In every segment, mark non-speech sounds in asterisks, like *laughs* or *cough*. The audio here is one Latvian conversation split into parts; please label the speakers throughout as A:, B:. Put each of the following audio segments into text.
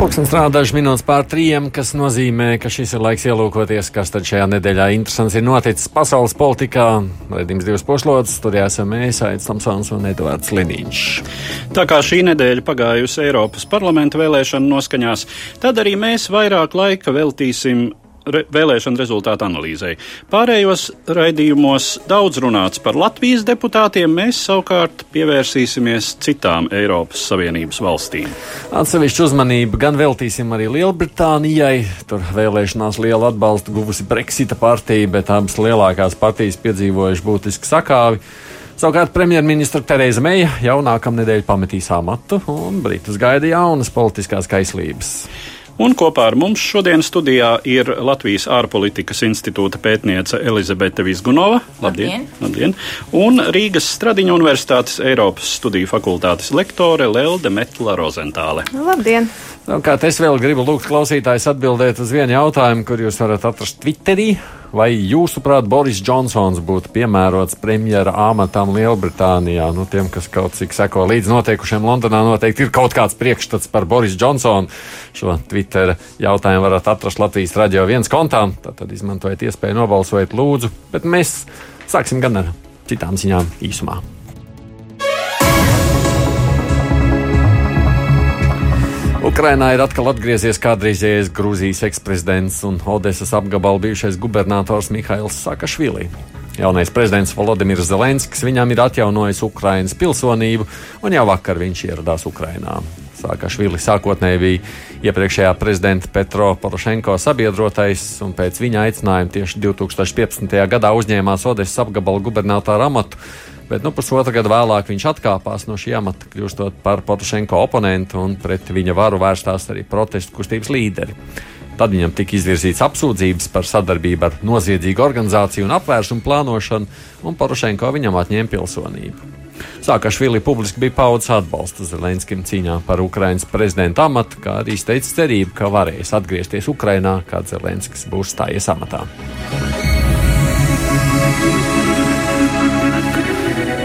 A: Pūkstens strādā dažas minūtes pār trījiem, kas nozīmē, ka šis ir laiks ielūkoties, kas tad šajā nedēļā interesants ir noticis pasaules politikā. Redījums divas puslodes, tur jāsam mēs, Aits Tamsons un Edvards Liniņš.
B: Tā kā šī nedēļa pagājusi Eiropas parlamenta vēlēšanu noskaņās, tad arī mēs vairāk laika veltīsim re, vēlēšana rezultātu analīzei. Pārējos raidījumos daudz runāts par Latvijas deputātiem, mēs savukārt pievērsīsimies citām Eiropas Savienības valstīm.
A: Atsevišķu uzmanību gan veltīsim arī Lielbritānijai. Tur vēlēšanās lielu atbalstu guvusi Brexita partija, bet abas lielākās partijas piedzīvojuši būtisku sakāvi. Savukārt premjerministra Tereza Meija jau nākamnedēļ pametīs amatu, un Britus gaida jaunas politiskās kaislības.
B: Un kopā ar mums šodien studijā ir Latvijas ārpolitikas institūta pētniece Elizabete Vizgunova.
C: Labdien!
B: Labdien! Un Rīgas Stradiņa Universitātes Eiropas studiju fakultātes lektore Lelde Metla Rozentāle.
C: Labdien!
A: Savukārt es vēl gribu lūgt klausītājus atbildēt uz vienu jautājumu, kur jūs varat atrast Twitterī. Vai jūsuprāt, Boris Džonsons būtu piemērots premjera amatam Lielbritānijā? Nu, tiem, kas kaut cik seko līdz notiekušiem Londonā, noteikti ir kaut kāds priekšstats par Boris Džonsonu. Šo Twitter jautājumu varat atrast Latvijas radio viens kontā. Tad izmantojiet iespēju nobalsot, lūdzu. Bet mēs sāksim gan ar citām ziņām īsumā. Ukrainā ir atkal atgriezies kādreizējais Grūzijas eksprezidents un Odesas apgabala bijušais gubernators Mihails Sakašvili. Jaunais prezidents Volodimirs Zelenskis viņam ir atjaunojis Ukrainas pilsonību, un jau vakar viņš ieradās Ukrainā. Sākašvili sākotnēji bija iepriekšējā prezidenta Petro Porošenko sabiedrotais, un pēc viņa aicinājuma tieši 2015. gadā uzņēmās Odesas apgabala gubernatora amatu bet nu, pusotru gadu vēlāk viņš atkāpās no šī amata, kļūstot par Porošenko oponentu un pret viņa varu vērstās arī protestu kustības līderi. Tad viņam tika izvirzīts apsūdzības par sadarbību ar noziedzīgu organizāciju un apvērsumu plānošanu, un Porošenko viņam atņēma pilsonību. Sākašvili publiski bija paudzes atbalstu Zelenskim cīņā par Ukrainas prezidenta amatu, kā arī izteica cerību, ka varēs atgriezties Ukrainā, kad Zelenskis būs stājies amatā.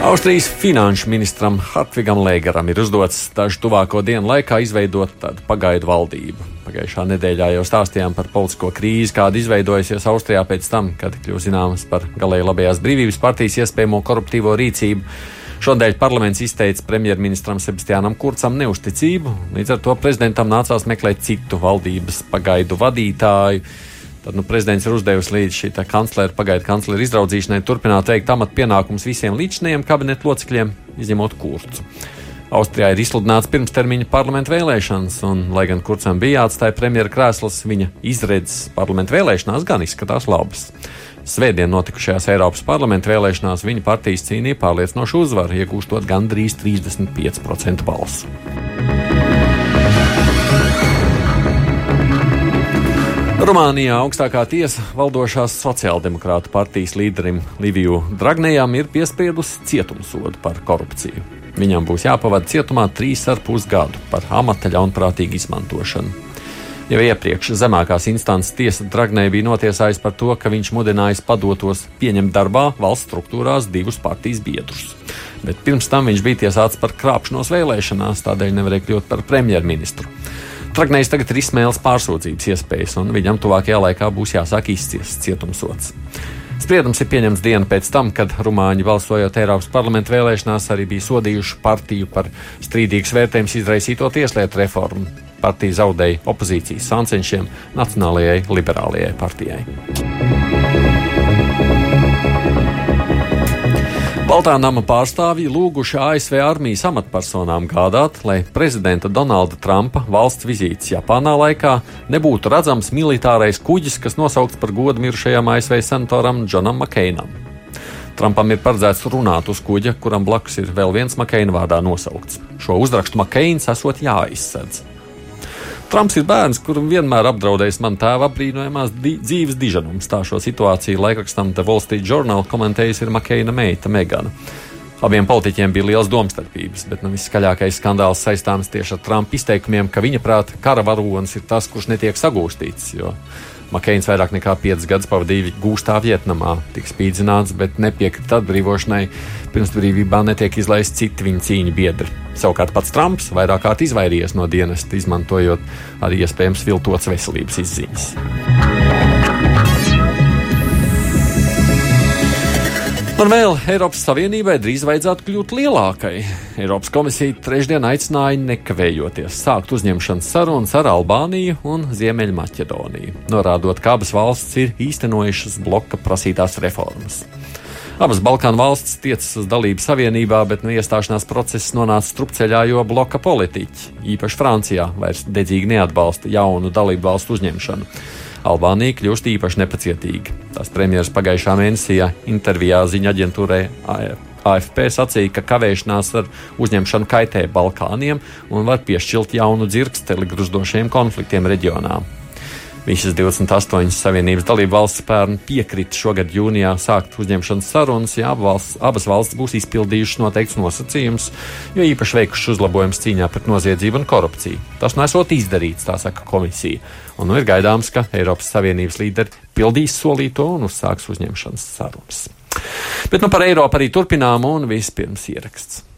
A: Austrijas finanšu ministram Hartvigam Lēgaram ir uzdots dažu tuvāko dienu laikā izveidot tādu pagaidu valdību. Pagājušā nedēļā jau stāstījām par politisko krīzi, kāda izveidojusies Austrijā pēc tam, kad kļūst zināms par galēji labējās brīvības partijas iespējamo koruptīvo rīcību. Šodien parlaments izteica premjerministram Sebastianam Kurcam neusticību, līdz ar to prezidentam nācās meklēt citu valdības pagaidu vadītāju. Tad nu, prezidents ir uzdevis līdz šī kanclera, pagaidu kanclera izraudzīšanai, turpināt veikt amatu pienākumus visiem līdzinējiem kabinetu locekļiem, izņemot kurcu. Austrijā ir izsludināts pirmstermiņa parlamenta vēlēšanas, un, lai gan Kurcam bija jāatstāja premjera krēsls, viņa izredzes parlamenta vēlēšanās gan izskatās labas. Svētdien notikušajās Eiropas parlamenta vēlēšanās viņa partijas cīnīja pārliecinošu uzvaru, iegūstot gandrīz 35% balsu. Rumānijā augstākā tiesa valdošās sociāldemokrātu partijas līderim Liviju Dragnējam ir piespriedusi cietumsodu par korupciju. Viņam būs jāpavada cietumā trīs ar pus gadu par amata ļaunprātīgu izmantošanu. Jau iepriekš zemākās instances tiesa Dragnē bija notiesājusi par to, ka viņš mudinājis padotos pieņemt darbā valsts struktūrās divus partijas biedrus. Bet pirms tam viņš bija tiesāts par krāpšanos vēlēšanās, tādēļ nevarēja kļūt par premjerministru. Tragnējs tagad ir izsmēlis pārsūdzības iespējas, un viņam tuvākajā laikā būs jāsāk izciest cietumsots. Spriedums ir pieņemts dienu pēc tam, kad Rumāņi balsojot Eiropas parlamenta vēlēšanās arī bija sodījuši partiju par strīdīgas vērtējumus izraisīto tieslietu reformu. Partija zaudēja opozīcijas sancenšiem Nacionālajai liberālajai partijai. Baltā nama pārstāvji lūguši ASV armijas amatpersonām gādāt, lai prezidenta Donalda Trumpa valsts vizītes Japānā laikā nebūtu redzams militārais kuģis, kas nosaukts par godu mirušajam ASV senatoram Džonam Makeinam. Trumpam ir paredzēts runāt uz kuģa, kuram blakus ir vēl viens Makeina vārdā nosaukts. Šo uzrakstu Makeins esot jāizsedz. Trumps ir bērns, kuram vienmēr apdraudējis man tēva apbrīnojamās di dzīves diženums. Tā šo situāciju laikrakstam The Wall Street Journal komentējusi ir Makeina meita Megana. Abiem politiķiem bija liels domstarpības, bet nu, viskaļākais skandāls saistāms tieši ar Trumpa izteikumiem, ka viņa prāta kara varonis ir tas, kurš netiek sagūstīts. Makeins vairāk nekā 5 gadus pavadīja gūstā Vietnamā, tika spīdzināts, bet nepiekrita atbrīvošanai. Pirms brīvībā netiek izlaisti citi viņa cīņu biedri. Savukārt pats Trumps vairāk kārt izvairījies no dienesta, izmantojot arī iespējams viltotas veselības izziņas. Un vēl Eiropas Savienībai drīz vajadzētu kļūt lielākai. Eiropas komisija trešdien aicināja nekavējoties sākt uzņemšanas sarunas ar Albāniju un Ziemeļmaķedoniju, norādot, ka abas valstis ir īstenojušas bloka prasītās reformas. Abas Balkānu valstis tiecas uz dalību savienībā, bet no iestāšanās process nonāca strupceļā, jo bloka politiķi, īpaši Francijā, vairs dedzīgi neatbalsta jaunu dalību valstu uzņemšanu. Albānija kļūst īpaši nepacietīga. Tās premjeras pagājušā mēnesī intervijā ziņa aģentūrai AFP sacīja, ka kavēšanās ar uzņemšanu kaitē Balkāniem un var piešķilt jaunu dzirksteli gruzdošiem konfliktiem reģionā. Visas 28 Savienības dalību valsts pērn piekrita šogad jūnijā sākt uzņemšanas sarunas, ja valsts, abas valstis būs izpildījušas noteikts nosacījumus, jo īpaši veikušas uzlabojumus cīņā pret noziedzību un korupciju. Tas nesot izdarīts, tā saka komisija. Un nu ir gaidāms, ka Eiropas Savienības līderi pildīs solīto un uzsāks uzņemšanas sarunas. Bet nu par Eiropu arī turpinām un vispirms ieraksts.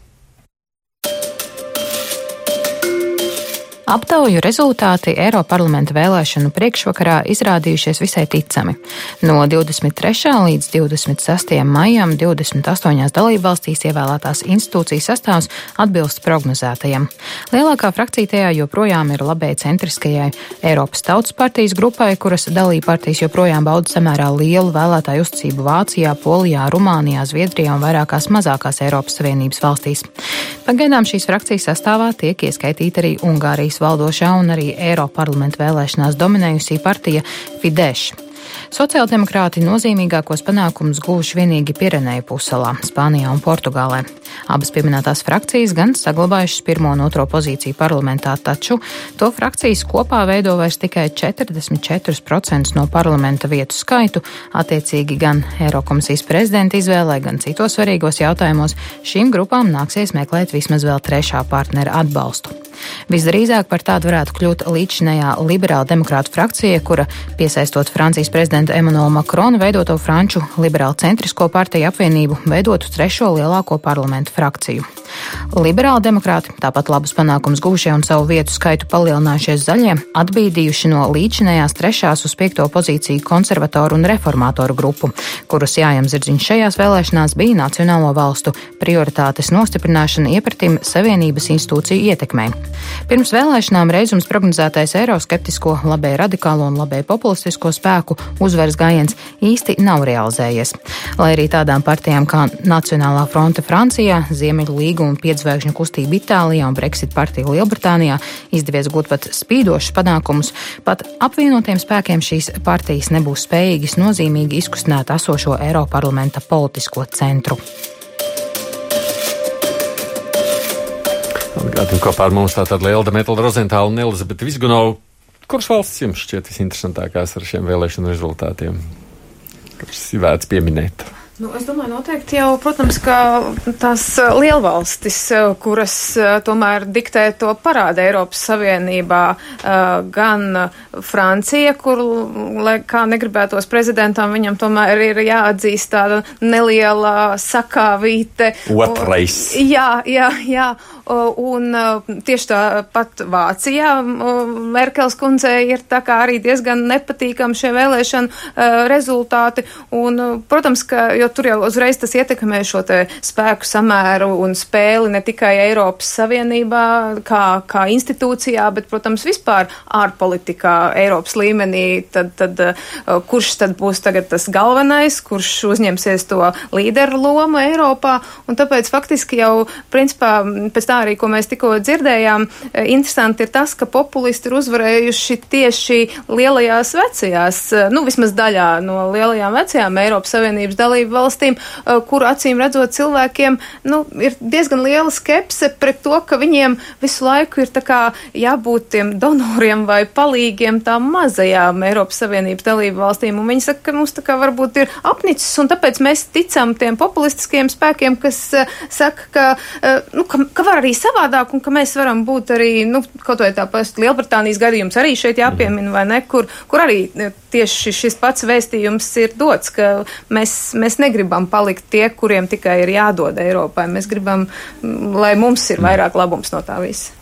C: Aptauju rezultāti Eiroparlamenta vēlēšanu priekšvakarā izrādījušies visai ticami. No 23. līdz 26. maijam 28 dalībvalstīs ievēlētās institūcijas sastāvs atbilst prognozētajam. Lielākā frakcija tajā joprojām ir labēji centriskajai Eiropas Tautas partijas grupai, kuras dalībpartijas joprojām bauda samērā lielu vēlētāju uzticību Vācijā, Polijā, Rumānijā, Zviedrijā un vairākās mazākās Eiropas Savienības valstīs. Pagaidām šīs frakcijas sastāvā tiek ieskaitīta arī Ungārijas valdošā un arī Eiroparlamenta vēlēšanās dominējusī partija Fidesz. Sociāldemokrāti nozīmīgākos panākumus guvuši vienīgi Pirenēju puselā, Spānijā un Portugālē. Abas pieminētās frakcijas gan saglabājušas pirmo un otro pozīciju parlamentā, taču to frakcijas kopā veido vairs tikai 44% no parlamenta vietu skaitu. Attiecīgi gan Eirokomisijas prezidenta izvēlē, gan citos svarīgos jautājumos šīm grupām nāksies meklēt vismaz vēl trešā partnera atbalstu. Visdrīzāk par tādu varētu kļūt līdzinējā liberāla demokrāta frakcija, kura, piesaistot Francijas prezidenta Emmanuela Makrona veidoto Franču liberālu centrisko partiju apvienību, veidotu trešo lielāko parlamentu frakciju. Liberāli demokrāti, tāpat labus panākumus guvušie un savu vietu skaitu palielinājušies zaļie, atbīdījuši no līdzinējās trešās uz piekto pozīciju konservatoru un reformātoru grupu, kurus jājam zirdziņš šajās vēlēšanās bija Nacionālo valstu prioritātes nostiprināšana iepratim Savienības institūciju ietekmei. Pirms vēlēšanām reizums prognozētais eiroskeptisko, labē radikālo un labē populistisko spēku uzvaras gājiens īsti nav realizējies. Lai arī tādām partijām kā Nacionālā fronte Francijā, Ziemeļu līga un piedzvēkšņu kustība Itālijā un Brexit partija Lielbritānijā izdevies gūt pat spīdošus panākumus, pat apvienotiem spēkiem šīs partijas nebūs spējīgas nozīmīgi izkustināt esošo Eiroparlamenta politisko centru.
A: Atgādājot kopā ar mums tātad Lielda Metāla Rozentāla un Elizabete Visgunova. Kuras valsts jums šķiet visinteresantākās ar šiem vēlēšanu rezultātiem? Kuras ir vērts pieminēt?
D: Nu, es domāju, noteikti jau, protams, ka tās uh, lielvalstis, uh, kuras uh, tomēr diktē to parāda Eiropas Savienībā, gan Francija, kur, lai kā negribētos prezidentam, viņam tomēr ir jāatzīst tāda neliela sakāvīte.
A: Otrais.
D: Jā, jā, jā. Un tieši tāpat Vācijā Merkels kundzei ir tā kā arī diezgan nepatīkami šie vēlēšanu rezultāti. Un, protams, ka, jo tur jau uzreiz tas ietekmē šo te spēku samēru un spēli ne tikai Eiropas Savienībā kā, kā institūcijā, bet, protams, vispār ārpolitikā Eiropas līmenī. Tad, tad, kurš tad būs tagad tas galvenais, kurš uzņemsies to līderu lomu Eiropā? Un tāpēc faktiski jau, principā, pēc tā arī, ko mēs tikko dzirdējām, e, interesanti ir tas, ka populisti ir uzvarējuši tieši lielajās vecajās, e, nu vismaz daļā no lielajām vecajām Eiropas Savienības dalību valstīm, kur acīm redzot cilvēkiem, nu, ir diezgan liela skepse pret to, ka viņiem visu laiku ir tā kā jābūt tiem donoriem vai palīgiem tām mazajām Eiropas Savienības dalību valstīm. Un viņi saka, ka mums tā kā varbūt ir apnicis, un tāpēc mēs ticam tiem populistiskiem spēkiem, kas uh, saka, ka, uh, nu, ka, ka var arī savādāk, un ka mēs varam būt arī, nu, kaut vai tāpēc Lielbritānijas gadījums arī šeit jāpiemina, vai ne, kur, kur arī tieši šis pats vēstījums ir dots, ka mēs, mēs negribam palikt tie, kuriem tikai ir jādod Eiropai. Mēs gribam, lai mums ir vairāk labums no tā visa.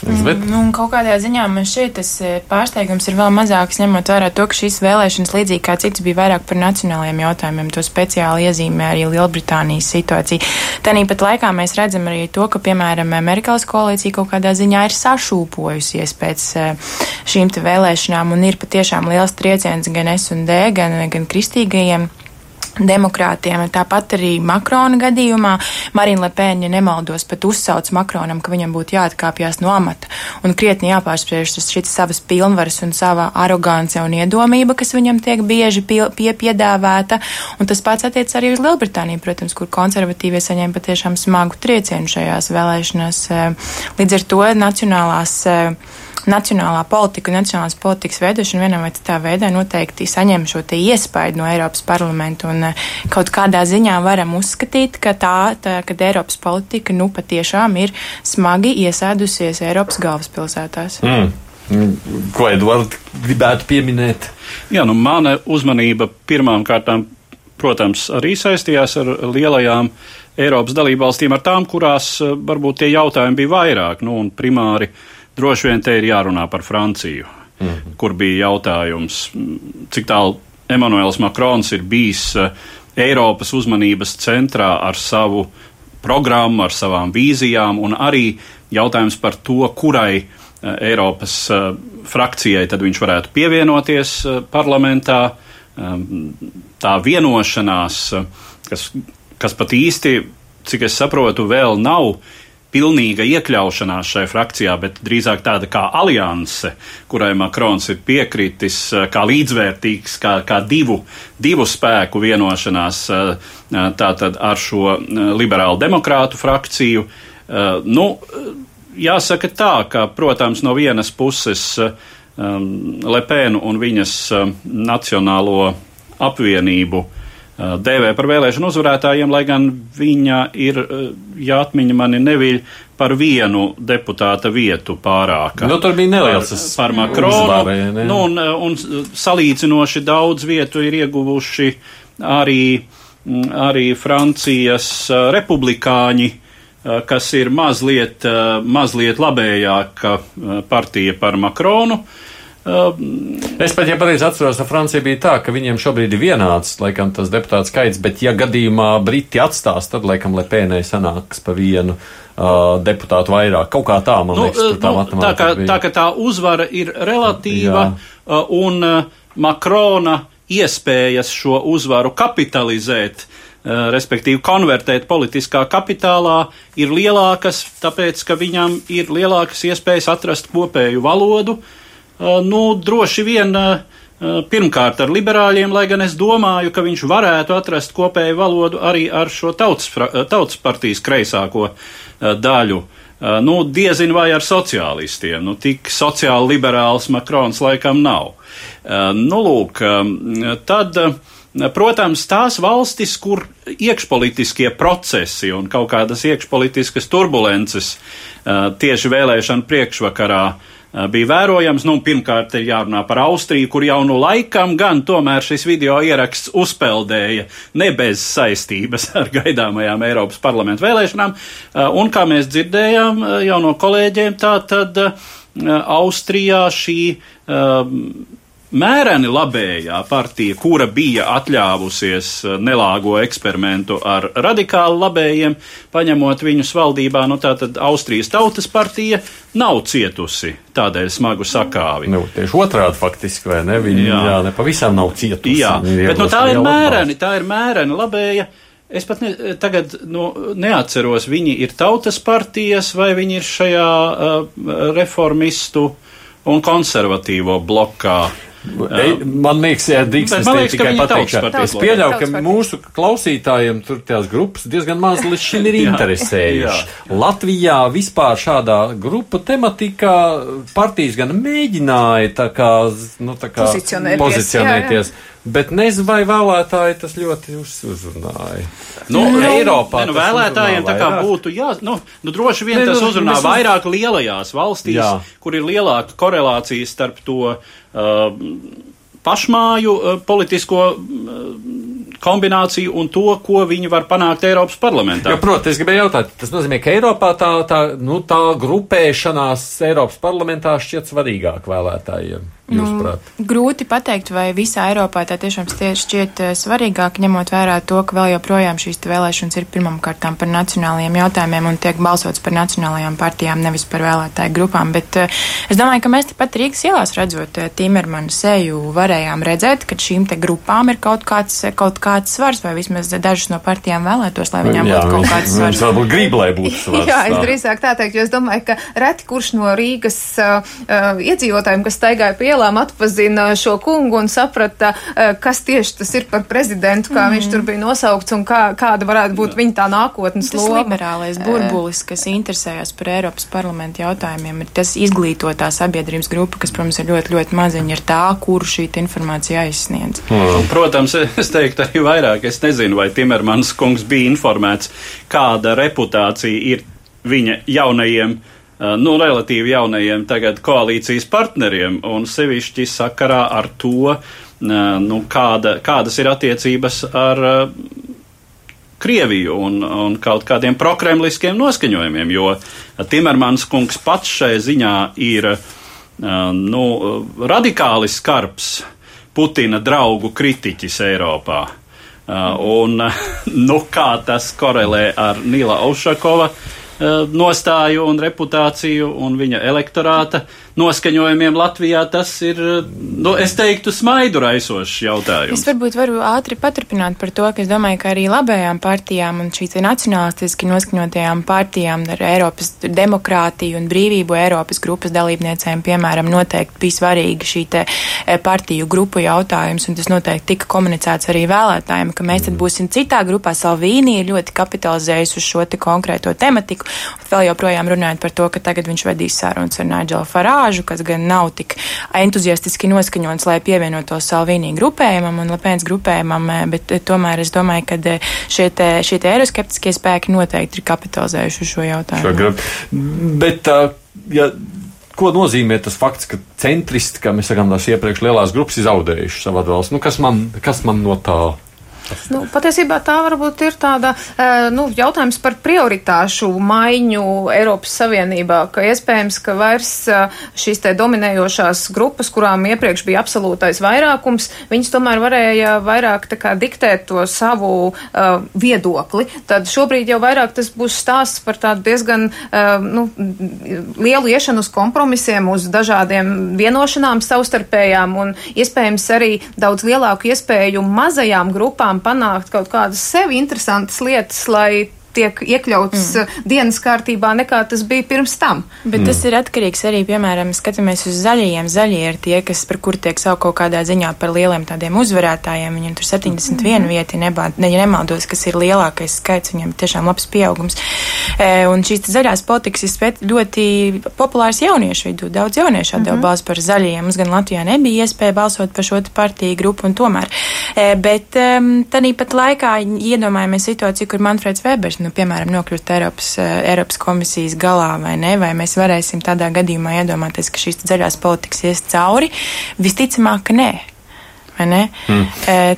E: Mm, nu, kaut kādā ziņā man šķiet, tas eh, pārsteigums ir vēl mazāks, ņemot vērā to, ka šīs vēlēšanas, līdzīgi kā citas, bija vairāk par nacionālajiem jautājumiem. To speciāli iezīmē arī Lielbritānijas situācija. Tāpat laikā mēs redzam arī to, ka, piemēram, Merkels koalīcija kaut kādā ziņā ir sašūpojusies pēc eh, šīm vēlēšanām un ir patiešām liels trieciens gan S un D, gan, gan kristīgajiem demokrātiem. Tāpat arī Makrona gadījumā Marina Lepēna, ja nemaldos, pat uzsauc Makronam, ka viņam būtu jāatkāpjas no amata un krietni jāpārspriež šīs savas pilnvaras un sava arogance un iedomība, kas viņam tiek bieži pie, pie piedāvāta. Un tas pats attiec arī uz Lielbritāniju, protams, kur konservatīvie saņēma patiešām smagu triecienu šajās vēlēšanās. Līdz ar to nacionālās nacionālā politika un nacionālās politikas veidošana vienā vai citā veidā noteikti saņem šo iespaidu no Eiropas parlamenta. Un eh, kaut kādā ziņā varam uzskatīt, ka tā, tā kad Eiropas politika nu patiešām ir smagi iesēdusies Eiropas galvaspilsētās. Mm.
A: Ko Edvards gribētu pieminēt?
B: Jā, nu, mana uzmanība pirmām kārtām, protams, arī saistījās ar lielajām Eiropas dalībvalstīm, ar tām, kurās eh, varbūt tie jautājumi bija vairāk, nu, un primāri uh, Droši vien te ir jārunā par Franciju, mm -hmm. kur bija jautājums, cik tālu Emanuels Makrons ir bijis eh, Eiropas uzmanības centrā ar savu programmu, ar savām vīzijām, un arī jautājums par to, kurai eh, Eiropas eh, frakcijai tad viņš varētu pievienoties parlamentā. Ehm, tā vienošanās, kas, kas pat īsti, cik es saprotu, vēl nav pilnīga iekļaušanās šai frakcijā, bet drīzāk tāda kā alianse, kurai Makrons ir piekritis, eh, kā līdzvērtīgs, kā, kā divu, divu spēku vienošanās eh, tātad ar šo eh, liberālu demokrātu frakciju. Nu, jāsaka tā, ka, protams, no vienas puses Lepēnu un viņas nacionālo apvienību uh, dēvē par vēlēšanu uzvarētājiem, lai gan viņa ir, ja atmiņa mani neviļ, par vienu deputāta vietu pārāka.
A: Nu, tur bija neliels
B: par, par Makronu. Nu, un, un salīdzinoši daudz vietu ir ieguvuši arī, arī Francijas republikāņi kas ir mazliet, mazliet labējāka partija par Makronu. Uh,
A: Um, es pat, ja pareizi atceros, ka Francija bija tā, ka viņiem šobrīd ir vienāds, laikam, tas deputāts skaits, bet ja gadījumā Briti atstās, tad, laikam, Lepēnai sanāks pa vienu uh, deputātu vairāk. Kaut kā tā, man nu, liekas, tā
B: nu, tā, kā, bija. tā, ka tā uzvara ir relatīva uh, un uh, Makrona iespējas šo uzvaru kapitalizēt, uh, respektīvi konvertēt politiskā kapitālā, ir lielākas, tāpēc, ka viņam ir lielākas iespējas atrast kopēju valodu, Uh, nu, droši vien uh, uh, pirmkārt ar liberāļiem, lai gan es domāju, ka viņš varētu atrast kopēju valodu arī ar šo tautas, tautas partijas kreisāko daļu. Nu, diezin vai ar sociālistiem. Nu, tik sociāli liberāls Makrons laikam nav. Nu, lūk, tad. Protams, tās valstis, kur iekšpolitiskie procesi un kaut kādas iekšpolitiskas turbulences tieši vēlēšanu priekšvakarā uh, Eh, bija vērojams. Nu, pirmkārt, ir jārunā par Austriju, kur jau nu laikam gan tomēr šis video ieraksts uzpeldēja ne bez saistības ar gaidāmajām Eiropas parlamentu vēlēšanām. Eh, un, kā mēs dzirdējām eh, jau no kolēģiem, tā tad Austrijā šī mēreni labējā partija, kura bija atļāvusies eh, nelāgo eksperimentu ar radikāli labējiem, paņemot viņus valdībā, nu tā tad Austrijas tautas partija nav cietusi tādēļ smagu sakāvi.
A: Nu, tieši otrādi faktiski, vai ne? Viņi, jā, jā ne pavisam nav cietusi.
B: Jā, bet nu, tā ir mēreni, tā ir mēreni labēja. Es pat ne, tagad nu, neatceros, viņi ir tautas partijas vai viņi ir šajā uh, reformistu un konservatīvo blokā.
A: Man liekas, ja drīkst
B: Bet
A: es
B: man liekas, ka
A: tikai
B: partijas
A: es pieļauju, ka mūsu klausītājiem tur tās grupas diezgan maz līdz šim ir *laughs*
B: Jā.
A: interesējuši. Latvijā vispār šādā grupu tematikā partijas gan mēģināja tā kā, nu, tā kā
D: Pozicionēties,
A: pozicionēties. Bet nezinu, vai vēlētāji tas ļoti uz, uzrunāja.
B: Nu,
A: Eiropā
B: ne, nu,
A: tas
B: vēlētājiem tā kā
A: vairāk.
B: būtu jā, nu, nu droši vien
A: Ne,
B: tas
A: nu,
B: uzrunā
A: mēs uz-
B: vairāk lielajās valstīs,
A: Jā.
B: kur ir lielāka korelācija starp to uh, pašmāju uh, politisko uh, kombināciju un to, ko viņi var panākt Eiropas parlamentā.
A: Jo, protams, es gribēju jautāt, tas nozīmē, ka Eiropā tā, tā, nu, tā grupēšanās Eiropas parlamentā šķiet svarīgāk vēlētājiem. Jūsuprāt?
E: Grūti pateikt, vai visā Eiropā tā tiešām šķiet eh, svarīgāk, ņemot vērā to, ka vēl joprojām šīs vēlēšanas ir pirmām kārtām par nacionālajiem jautājumiem un tiek balsots par nacionālajām partijām, nevis par vēlētāju grupām. Bet eh, es domāju, ka mēs tepat Rīgas ielās redzot eh, Timermanu seju, varējām redzēt, ka šīm te grupām ir kaut kāds, kaut kāds svars, vai vismaz dažas no partijām vēlētos, lai viņām būtu kaut kāds svars.
A: Varbūt grib, lai būtu *laughs* svars.
D: Jā, es drīzāk tā teiktu, jo es domāju, ka reti kurš no Rīgas uh, uh, iedzīvotājiem, kas staigāja pa ielām, atpazina šo kungu un saprata, uh, kas tieši tas ir par prezidentu, kā mm. viņš tur bija nosaukts un kā, kāda varētu būt viņa tā nākotnes
E: Tas
D: loma.
E: liberālais burbulis, kas interesējas par Eiropas parlamentu jautājumiem, ir tas izglītotā sabiedrības grupa, kas, protams, ir ļoti, ļoti maziņa, ir tā, kuru šī informācija aizsniedz.
B: Un, Protams, es teiktu arī vairāk. Es nezinu, vai Timermans kungs bija informēts, kāda reputācija ir viņa jaunajiem, eh, nu, relatīvi jaunajiem tagad koalīcijas partneriem, un sevišķi sakarā ar to, eh, nu, kāda, kādas ir attiecības ar eh, Krieviju un, un kaut kādiem prokremliskiem noskaņojumiem, jo Timermans kungs pats šai ziņā ir eh, nu, radikāli skarbs Putina draugu kritiķis Eiropā. Un, *laughs* nu, kā tas korelē ar Nila Aušakova uh, nostāju un reputāciju un viņa elektorāta noskaņojumiem Latvijā, tas ir, uh, nu, es teiktu, smaidu raisošs
E: Es
B: jautājums.
E: varbūt varu ātri paturpināt par to, ka es domāju, ka arī labējām partijām un šīs nacionālistiski noskaņotajām partijām ar Eiropas demokrātiju un brīvību Eiropas grupas dalībniecēm, piemēram, noteikti bija svarīgi šī te e, partiju grupu jautājums, un tas noteikti tika komunicēts arī vēlētājiem, ka mēs tad būsim citā grupā. Salvīni ir ļoti kapitalizējis uz šo te konkrēto tematiku, vēl joprojām runājot par to, ka tagad viņš vedīs sarunas ar Nigelu Farāžu, kas gan nav tik entuziastiski noskaņots, lai pievienotos Salvīnī grupējumam un Lepēns grupējumam, eh, bet eh, tomēr es domāju, ka eh, šie te, šie te eiroskeptiskie spēki noteikti ir kapitalizējuši šo
A: Šo
E: jautājumu.
A: grupu. Bet, uh, ja, ko nozīmē tas fakts, ka centristi, kā mēs sakām, tās iepriekš lielās grupas ir zaudējuši savu atbalstu? Nu, kas, man, kas man no tā?
D: Nu, patiesībā tā varbūt ir tāda eh, nu, jautājums par prioritāšu maiņu Eiropas Savienībā, ka iespējams, ka vairs eh, šīs te dominējošās grupas, kurām iepriekš bija absolūtais vairākums, viņas tomēr varēja vairāk tā kā diktēt to savu uh, viedokli. Tad šobrīd jau vairāk tas būs stāsts par tādu diezgan uh, nu, lielu iešanu uz kompromisiem, uz dažādiem vienošanām savstarpējām un iespējams arī daudz lielāku iespēju mazajām grupām panākt kaut kādas sevi interesantas lietas, lai tiek iekļauts mm. dienas kārtībā, nekā tas bija pirms tam.
E: Bet mm. tas ir atkarīgs arī, piemēram, skatāmies uz zaļajiem. Zaļie ir tie, kas par kur tiek saukt kaut kādā ziņā par lieliem tādiem uzvarētājiem. Viņiem tur 71 mm. vieta, nebā, ne, ja nemaldos, kas ir lielākais skaits, viņiem tiešām labs pieaugums. E, un šīs zaļās politikas ir ļoti populārs jauniešu vidū. Daudz jauniešu atdeva mm -hmm. balsu par zaļajiem. Mums gan Latvijā nebija iespēja balsot par šo partiju grupu un tomēr. E, bet um, tādī pat laikā iedomājamies situāciju, kur Manfreds Webers nu, piemēram, nokļūt Eiropas, Eiropas komisijas galā vai ne, vai mēs varēsim tādā gadījumā iedomāties, ka šīs zaļās politikas ies cauri? Visticamāk, ka nē. Mm.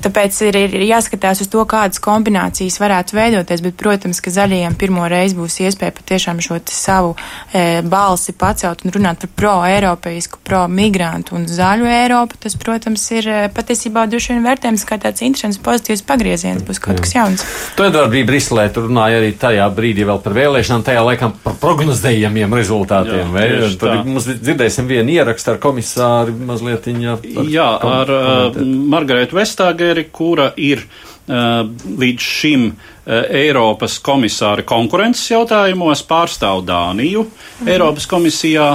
E: Tāpēc ir, ir jāskatās uz to, kādas kombinācijas varētu veidoties, bet, protams, ka zaļajiem pirmo reizi būs iespēja patiešām šo savu e, balsi pacelt un runāt par pro-eiropeisku, pro-migrantu un zaļu Eiropu. Tas, protams, ir patiesībā droši vien vērtējums kā tāds interesants, pozitīvs pagrieziens, būs kaut kas jauns.
A: Tu, Edvard, bija Briselē, tu runāji arī tajā brīdī vēl par vēlēšanām, tajā laikam par prognozējamiem rezultātiem. Jā, Tur mums dzirdēsim vienu ierakstu ar komisāru mazliet viņa.
B: Ar Jā, ar uh, Margaretu Vestāgeri, kura ir uh, līdz šim uh, Eiropas komisāra konkurences jautājumos, pārstāv Dāniju mm. Eiropas komisijā.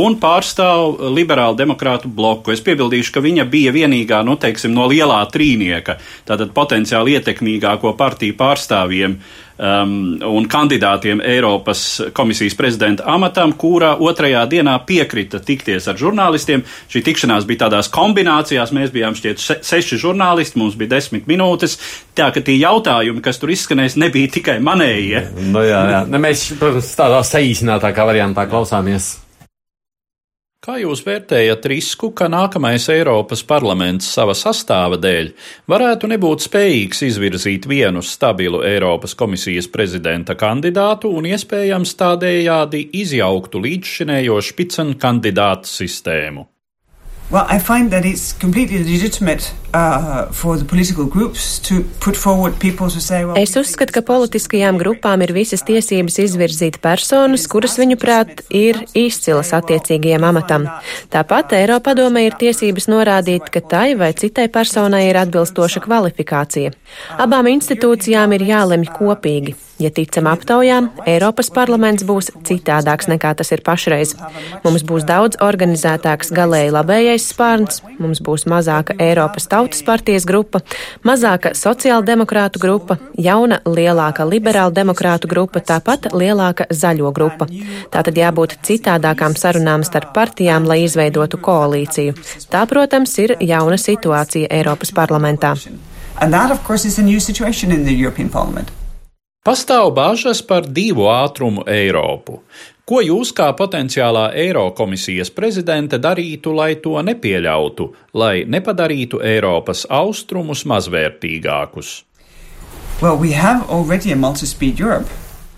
B: un pārstāv liberālu demokrātu bloku. Es piebildīšu, ka viņa bija vienīgā, nu, teiksim, no lielā trīnieka, tātad potenciāli ietekmīgāko partiju pārstāvjiem um, un kandidātiem Eiropas komisijas prezidenta amatam, kurā otrajā dienā piekrita tikties ar žurnālistiem. Šī tikšanās bija tādās kombinācijās, mēs bijām šķiet se seši žurnālisti, mums bija desmit minūtes, tā ka tie jautājumi, kas tur izskanēs, nebija tikai manējie.
A: Nu, jā, jā. Ne, mēs, protams, tādā saīsinātākā variantā klausāmies.
B: Kā jūs vērtējat risku, ka nākamais Eiropas parlaments sava sastāva dēļ varētu nebūt spējīgs izvirzīt vienu stabilu Eiropas komisijas prezidenta kandidātu un iespējams tādējādi izjauktu līdzšinējo špicen kandidātu sistēmu?
F: Well, I find that it's completely legitimate uh,
G: Es uzskatu, ka politiskajām grupām ir visas tiesības izvirzīt personas, kuras viņuprāt ir izcilas attiecīgajam amatam. Tāpat Eiropadome ir tiesības norādīt, ka tai vai citai personai ir atbilstoša kvalifikācija. Abām institūcijām ir jālemj kopīgi. Ja ticam aptaujām, Eiropas parlaments būs citādāks nekā tas ir pašreiz. Mums būs daudz organizētāks galēji labējais spārns, mums būs mazāka Eiropas tautas partijas grupa, mazāka sociāldemokrātu grupa, jauna lielāka liberāla demokrātu grupa, tāpat lielāka zaļo grupa. Tātad jābūt citādākām sarunām starp partijām, lai izveidotu koalīciju. Tā, protams, ir jauna situācija Eiropas parlamentā.
F: And that, of course, is a new situation in the European Parliament.
B: Pastāv bažas par divu ātrumu Eiropu. Ko jūs kā potenciālā Eirokomisijas prezidente darītu, lai to nepieļautu, lai nepadarītu Eiropas austrumus mazvērtīgākus?
F: Well, we have already a multi-speed Europe.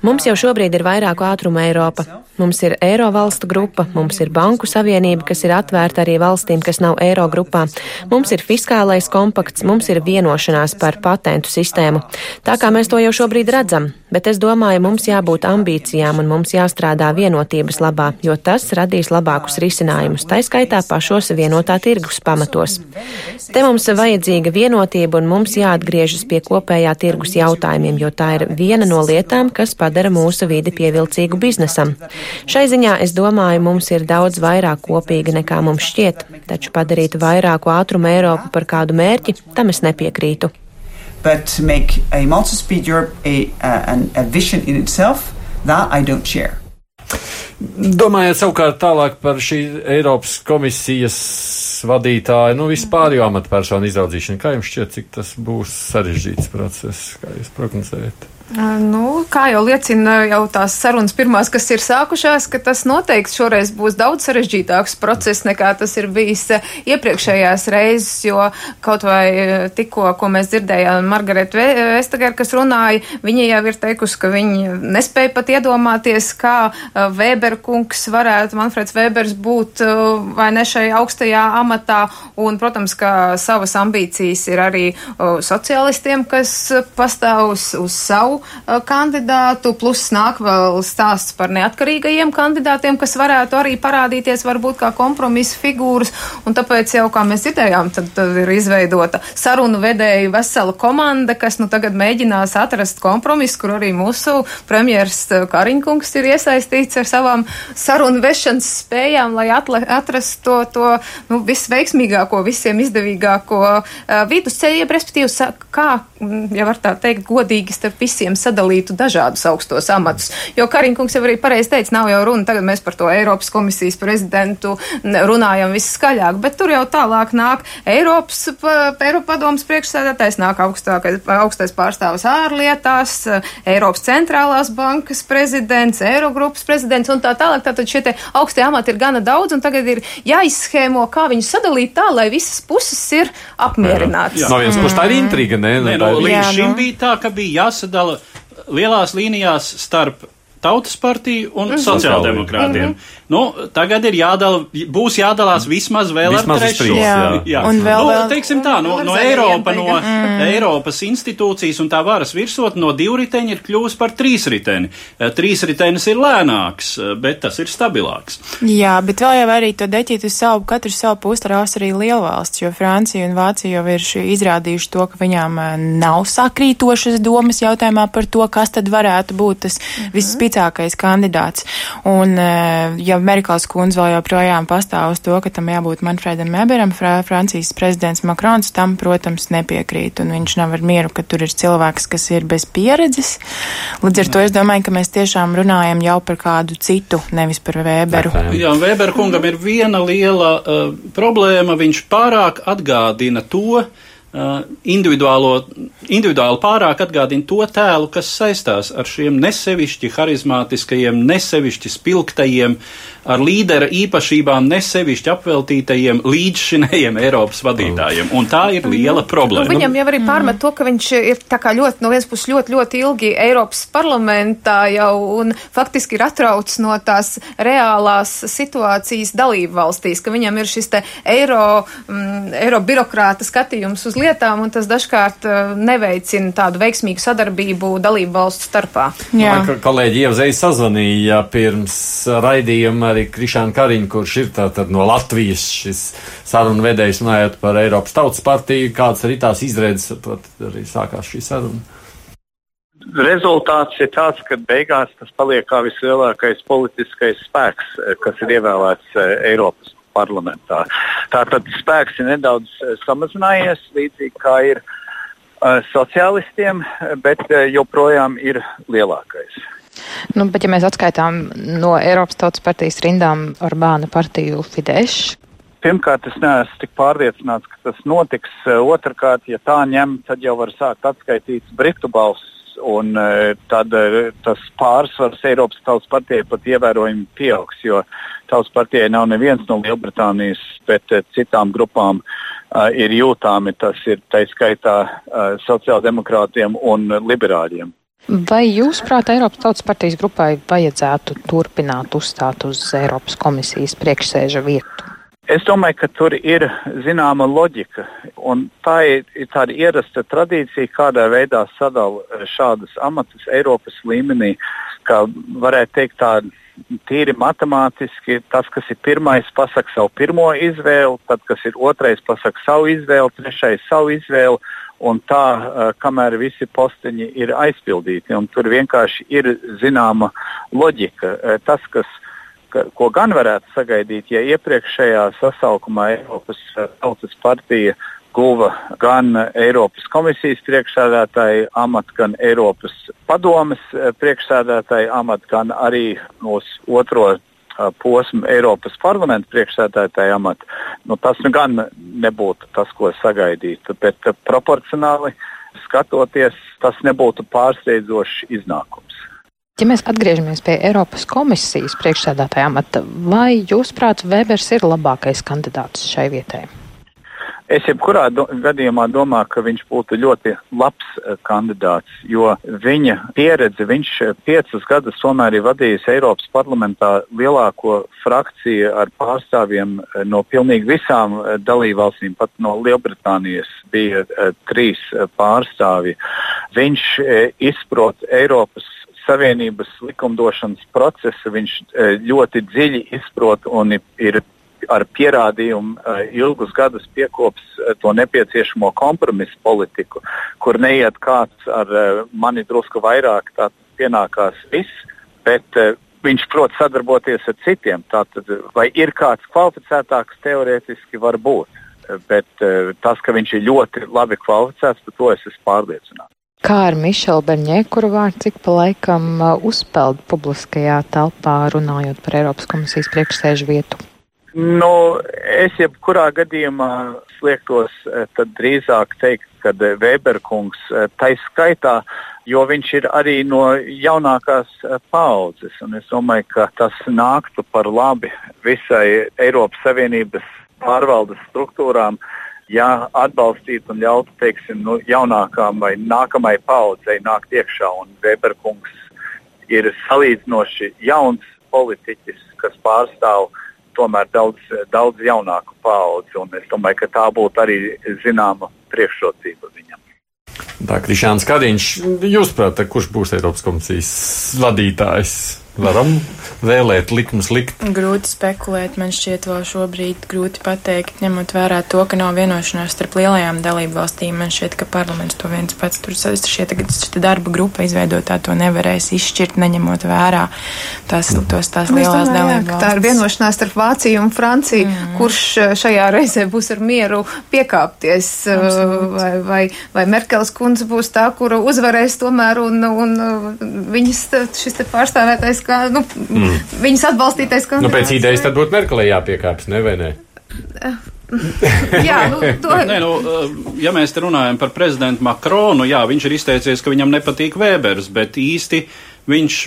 G: Mums jau šobrīd ir vairāku ātrumu Eiropa. Mums ir Eiro valstu grupa, mums ir Banku savienība, kas ir atvērta arī valstīm, kas nav Eiro grupā. Mums ir fiskālais kompakts, mums ir vienošanās par patentu sistēmu. Tā kā mēs to jau šobrīd redzam, bet es domāju, mums jābūt ambīcijām un mums jāstrādā vienotības labā, jo tas radīs labākus risinājumus, tā skaitā pašos vienotā tirgus pamatos. Te mums vajadzīga vienotība un mums jāatgriežas pie kopējā tirgus jautājumiem, jo tā ir viena no lietām, kas padara mūsu vidi pievilcīgu biznesam. Šai ziņā es domāju, mums ir daudz vairāk kopīga nekā mums šķiet, taču padarīt vairāku ātrumu Eiropu par kādu mērķi, tam es nepiekrītu.
F: But to make a multi-speed Europe a, uh, an, a vision in itself, that I don't share.
A: Domājot savukārt tālāk par šī Eiropas komisijas vadītāju, nu vispār jau amatpersonu izraudzīšanu, kā jums šķiet, cik tas būs sarežģīts process, kā jūs prognozējat?
D: Nu, kā jau liecina jau tās sarunas pirmās, kas ir sākušās, ka tas noteikti šoreiz būs daudz sarežģītāks process nekā tas ir bijis iepriekšējās reizes, jo kaut vai tikko, ko mēs dzirdējām, Margareta Vestager, kas runāja, viņa jau ir teikusi, ka viņi nespēja pat iedomāties, kā Weber kungs varētu, Manfreds Webers būt vai ne šai augstajā amatā, un, protams, ka savas ambīcijas ir arī sociālistiem, kas pastāv uz, uz savu kandidātu, plus nāk vēl stāsts par neatkarīgajiem kandidātiem, kas varētu arī parādīties varbūt kā kompromisa figūras, un tāpēc jau, kā mēs dzirdējām, tad, tad ir izveidota sarunu vedēju vesela komanda, kas nu tagad mēģinās atrast kompromisu, kur arī mūsu premjers Kariņkungs ir iesaistīts ar savām sarunu vešanas spējām, lai atrastu to, to nu, visveiksmīgāko, visiem izdevīgāko uh, vidusceļu, respektīvi, kā, ja var tā teikt, godīgi starp visiem visiem sadalītu dažādus augstos amatus. Jo Kariņkungs jau arī pareizi teica, nav jau runa, tagad mēs par to Eiropas komisijas prezidentu runājam viskaļāk, bet tur jau tālāk nāk Eiropas, Eiropa padomas priekšsēdētājs, nāk augstākais, augstais pārstāvis ārlietās, Eiropas centrālās bankas prezidents, Eirogrupas prezidents un tā tālāk. Tātad šie augstie amati ir gana daudz un tagad ir jāizschēmo, kā viņus sadalīt tā, lai visas puses ir apmierinātas.
A: No vienas puses tā ir intriga, ne?
B: Nē, no, līdz šim bija tā, ka bija jāsadala lielās līnijās starp Tautas partiju un -hmm. sociāldemokrātiem. Mm -hmm. Nu, tagad ir jādala, būs jādalās vismaz vēl vismaz ar trešo.
E: Jā. jā. Un vēl,
B: nu,
E: vēl,
B: teiksim tā, no, no Eiropa, no mm. Eiropas institūcijas un tā varas virsot no divriteņa ir kļūst par trīsriteni. Eh, trīsritenis ir lēnāks, eh, bet tas ir stabilāks.
E: Jā, bet vēl jau arī to deķīt uz savu, katru savu pusi rās arī lielvalsts, jo Francija un Vācija jau ir izrādījuši to, ka viņām eh, nav sakrītošas domas jautājumā par to, kas tad varētu būt tas mm -hmm. Visticākais kandidāts. Un, ja Merkels kundze vēl joprojām pastāv uz to, ka tam jābūt Manfredam Weberam, Francijas prezidents Makrons tam, protams, nepiekrīt. Un viņš nav ar mieru, ka tur ir cilvēks, kas ir bez pieredzes. Līdz ar to es domāju, ka mēs tiešām runājam jau par kādu citu, nevis par Weberu.
B: Jā, Weber kungam ir viena liela uh, problēma. Viņš pārāk atgādina to, Uh, individuāli pārāk atgādina to tēlu, kas saistās ar šiem nesevišķi harizmātiskajiem, nesevišķi spilgtajiem, ar līdera īpašībām, nesevišķi apveltītajiem līdzšinējiem Eiropas vadītājiem. Un tā ir liela problēma.
D: Nu, viņam jau arī pārmet to, ka viņš ir tā kā ļoti, no vienas puses ļoti, ļoti ilgi Eiropas parlamentā jau un faktiski ir atrauc no tās reālās situācijas dalību valstīs, ka viņam ir šis te eiro, mm, eiro birokrāta skatījums uz lietām, un tas dažkārt uh, neveicina tādu veiksmīgu sadarbību dalību valstu starpā.
A: Jā, Man, kolēģi Ievzei sazvanīja pirms raidījuma arī Krišānu Kariņu, kurš ir tātad no Latvijas šis sarunu vedējs, runājot par Eiropas Tautas partiju, kādas arī tās izredzes, tad arī sākās šī saruna.
H: Rezultāts ir tāds, ka beigās tas paliek kā vislielākais politiskais spēks, kas ir ievēlēts eh, Eiropas parlamentā. Tātad spēks ir nedaudz eh, samazinājies, līdzīgi kā ir uh, sociālistiem, bet uh, joprojām ir lielākais.
C: Nu, bet, ja mēs atskaitām no Eiropas Tautas partijas rindām Orbāna partiju Fidesz,
H: Pirmkārt, es neesmu tik pārliecināts, ka tas notiks. Otrakārt, ja tā ņem, tad jau var sākt atskaitīt Britu balsis un tad tas pārsvars Eiropas Tautas partijai pat ievērojami pieaugs, jo Tautas partijai nav neviens no Lielbritānijas, bet e, citām grupām uh, ir jūtāmi. Tas ir tā skaitā uh, sociāldemokrātiem un liberāļiem.
C: Vai jūs, prāt, Eiropas Tautas partijas grupai vajadzētu turpināt uzstāt uz Eiropas komisijas priekšsēža vietu?
H: Es domāju, ka tur ir zināma loģika, tā ir, ir tāda ierasta tradīcija, kādā veidā sadala eh, šādas amatus Eiropas līmenī, kā varētu teikt, tāda tīri matemātiski. Tas, kas ir pirmais, pasaka savu pirmo izvēli, tad, kas ir otrais, pasaka savu izvēli, trešais savu izvēli, un tā, kamēr visi posteņi ir aizpildīti. Tur vienkārši ir zināma loģika. Tas, kas ka, ko gan varētu sagaidīt, ja iepriekšējā sasaukumā Eiropas Tautas partija guva gan Eiropas komisijas priekšsēdētāju amatu, gan Eiropas padomes eh, priekšsēdētāju amatu, gan arī mūsu otro eh, posmu Eiropas parlamenta priekšsēdētāja amatu, nu, tas nu gan nebūtu tas, ko sagaidītu. Bet proporcionāli skatoties, tas nebūtu pārsteidzošs iznākums.
C: Ja mēs atgriežamies pie Eiropas komisijas priekšsēdētāja amata, vai jūsuprāt, Webers ir labākais kandidāts šai vietai?
H: Es jebkurā do gadījumā domāju, ka viņš būtu ļoti labs uh, kandidāts, jo viņa pieredze, viņš eh, piecus gadus tomēr ir vadījis Eiropas parlamentā lielāko frakciju ar pārstāvjiem uh, no pilnīgi visām uh, dalībvalstīm, pat no Lielbritānijas bija trīs pārstāvji. Viņš izprot Eiropas Savienības likumdošanas procesu viņš ļoti dziļi izprot un ir ar pierādījumu e, ilgus gadus piekops e, to nepieciešamo kompromisu politiku, kur neiet kāds ar mani drusku vairāk, tā pienākās viss, bet viņš prot sadarboties ar citiem. Tātad, vai ir kāds kvalificētāks, teorētiski var būt, bet tas, ka viņš ir ļoti labi kvalificēts, par to es esmu pārliecināts.
C: Kā ar Mišelu Berņē, kuru vārds ik pa laikam uzpeld publiskajā telpā, runājot par Eiropas komisijas priekšsēžu vietu?
H: Nu, es jebkurā gadījumā sliektos eh, drīzāk teikt, ka eh, Weberkungs eh, taiskaitā, jo viņš ir arī no jaunākās paudzes. Es domāju, ka tas nāktu par labi visai Eiropas Savienības pārvaldes struktūrām, ja atbalstītu un ļautu teiksim, nu, jaunākām vai nākamai paudzei nākt iekšā. Un Weberkungs ir salīdzinoši jauns politiķis, kas pārstāv tomēr daudz, daudz jaunāku paudzi. Es domāju, ka tā būtu arī zināma priekšrocība viņam.
A: Tā, Krišāns Kadiņš, jūs prāt, kurš būs Eiropas komisijas vadītājs Varam vēlēt, likums likt.
E: Grūti spekulēt, man šķiet, vēl šobrīd grūti pateikt, ņemot vērā to, ka nav vienošanās starp lielajām dalību valstīm. Man šķiet, ka parlaments to viens pats tur šī darba grupa izveidotā to nevarēs izšķirt, neņemot vērā tās,
D: mhm.
E: tos, tās lielās dalību valstis.
D: Tā ir vienošanās starp Vāciju un Franciju, mm. kurš eh, šajā reizē būs ar mieru piekāpties, eh, vai, vai, vai Merkels kundze būs tā, kura uzvarēs tomēr, un, un viņas šis te pārstāvētais, kā, nu, mm. viņas atbalstītais kandidāts.
A: Nu, pēc idejas tad būtu Merkelē jāpiekāpjas, ne vai ne? *laughs*
D: jā, nu, *laughs* to...
B: Nē, nu, eh, ja mēs te runājam par prezidentu Makronu, jā, viņš ir izteicies, ka viņam nepatīk Vēbers, bet īsti viņš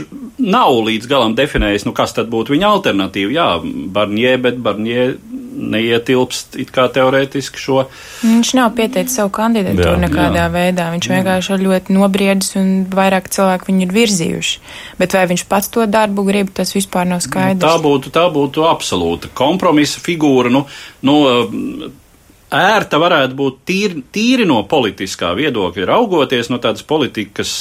B: nav līdz galam definējis, nu, kas tad būtu viņa alternatīva. Jā, Barņē, bet Barņē neietilpst it kā teorētiski šo.
E: Viņš nav pieteicis savu kandidatūru nekādā jā. veidā. Viņš vienkārši ir ļoti nobriedis un vairāk cilvēku viņu ir virzījuši. Bet vai viņš pats to darbu grib, tas vispār nav skaidrs.
B: Tā būtu, tā būtu absolūta kompromisa figūra. Nu, nu, ērta varētu būt tīri, tīri no politiskā viedokļa, raugoties no tādas politikas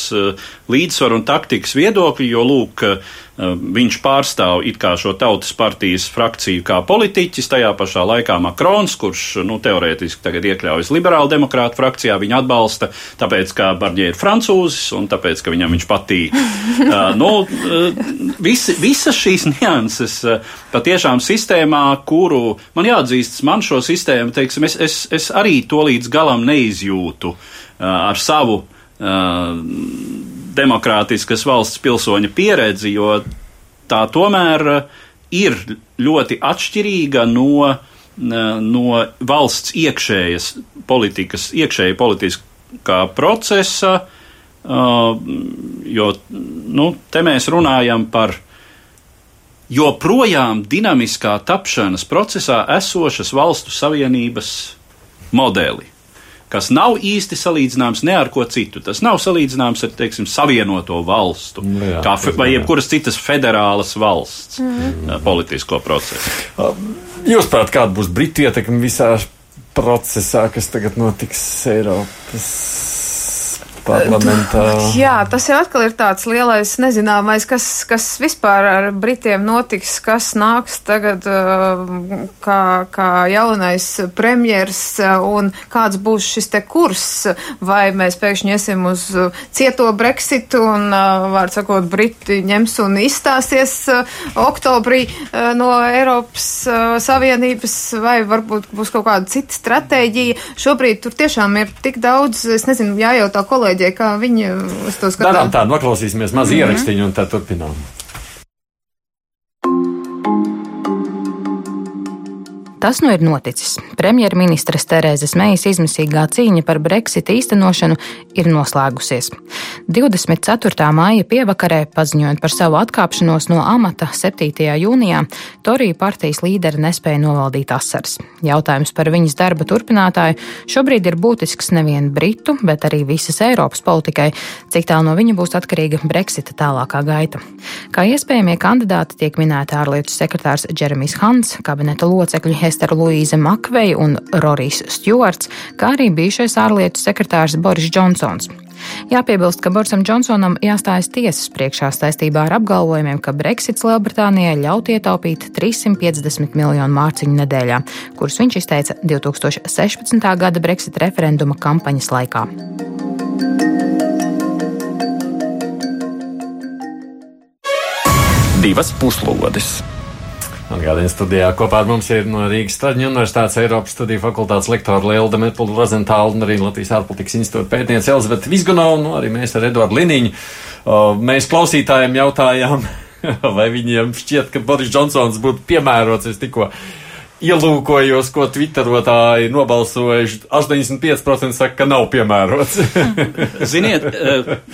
B: līdzsvaru un taktikas viedokļa, jo, lūk, Eh, viņš pārstāv it kā šo tautas partijas frakciju kā politiķis, tajā pašā laikā Makrons, kurš, nu, teorētiski tagad iekļaujas liberāla demokrāta frakcijā, viņu atbalsta, tāpēc, ka Barģē ir francūzis un tāpēc, ka viņam viņš patīk. uh, *laughs* nu, uh, visi, visas šīs nianses uh, patiešām sistēmā, kuru man jāatzīst, man šo sistēmu, teiksim, es, es, es arī to līdz galam neizjūtu ar savu demokrātiskas valsts pilsoņa pieredzi, jo tā tomēr eh, ir ļoti atšķirīga no, eh, no valsts iekšējas politikas, iekšēja politiskā procesa, eh, jo nu, te mēs runājam par joprojām dinamiskā tapšanas procesā esošas valstu savienības modeli kas nav īsti salīdzināms ne ar ko citu. Tas nav salīdzināms ar, teiksim, savienoto valstu, nu jā, kā, vai jebkuras citas federālas valsts mm. politisko procesu.
A: Jūsuprāt, kāda būs Britu ietekme visā procesā, kas tagad notiks Eiropas parlamentā.
D: Jā, tas jau atkal ir tāds lielais nezināmais, kas, kas vispār ar Britiem notiks, kas nāks tagad uh, kā, kā jaunais premjers uh, un kāds būs šis te kurs, vai mēs pēkšņi iesim uz cieto Brexitu un, vārds sakot, Briti ņems un izstāsies oktobrī no Eiropas Savienības, vai varbūt būs kaut kāda cita stratēģija. Šobrīd tur tiešām ir tik daudz, es nezinu, jājautā kolēģi kolēģei, kā viņi uz to skatās.
A: Darām tā, noklausīsimies maz mm -hmm. ierakstīņu un tad turpinām.
C: Tas nu ir noticis. Premjerministres Terēzes Meijas izmisīgā cīņa par Brexit īstenošanu ir noslēgusies. 24. māja pievakarē, paziņojot par savu atkāpšanos no amata 7. jūnijā, Toriju partijas līderi nespēja novaldīt asaras. Jautājums par viņas darba turpinātāju šobrīd ir būtisks nevien Britu, bet arī visas Eiropas politikai, cik tālu no viņa būs atkarīga Brexita tālākā gaita. Kā iespējamie kandidāti tiek minēti ārlietu sekretārs Džeremijs Hans, kabineta locekļi Ester Luīze Makveja un Rorijs Stjuarts, kā arī bijušais ārlietu sekretārs Boris Džonsons. Jāpiebilst, ka Borisam Džonsonam jāstājas tiesas priekšā saistībā ar apgalvojumiem, ka Brexits Lielbritānijai ļaut ietaupīt 350 miljonu mārciņu nedēļā, kurus viņš izteica 2016. gada Brexit referenduma kampaņas laikā.
I: Divas puslodes!
A: Atgādījuma studijā kopā ar mums ir no Rīgas Traģiņu Universitātes Eiropas studiju fakultātes lektora Lielda Metula Rozentāla un arī Latvijas ārpolitikas institūta pētniece Elzbeta Vizgunova, un nu, arī mēs ar Eduardu Liniņu. Mēs klausītājiem jautājām, *laughs* vai viņiem šķiet, ka Boris Džonsons būtu piemērots. Es tikko ielūkojos, ko twitterotāji nobalsojuši. 85% saka, ka nav piemērots. *laughs*
B: Ziniet,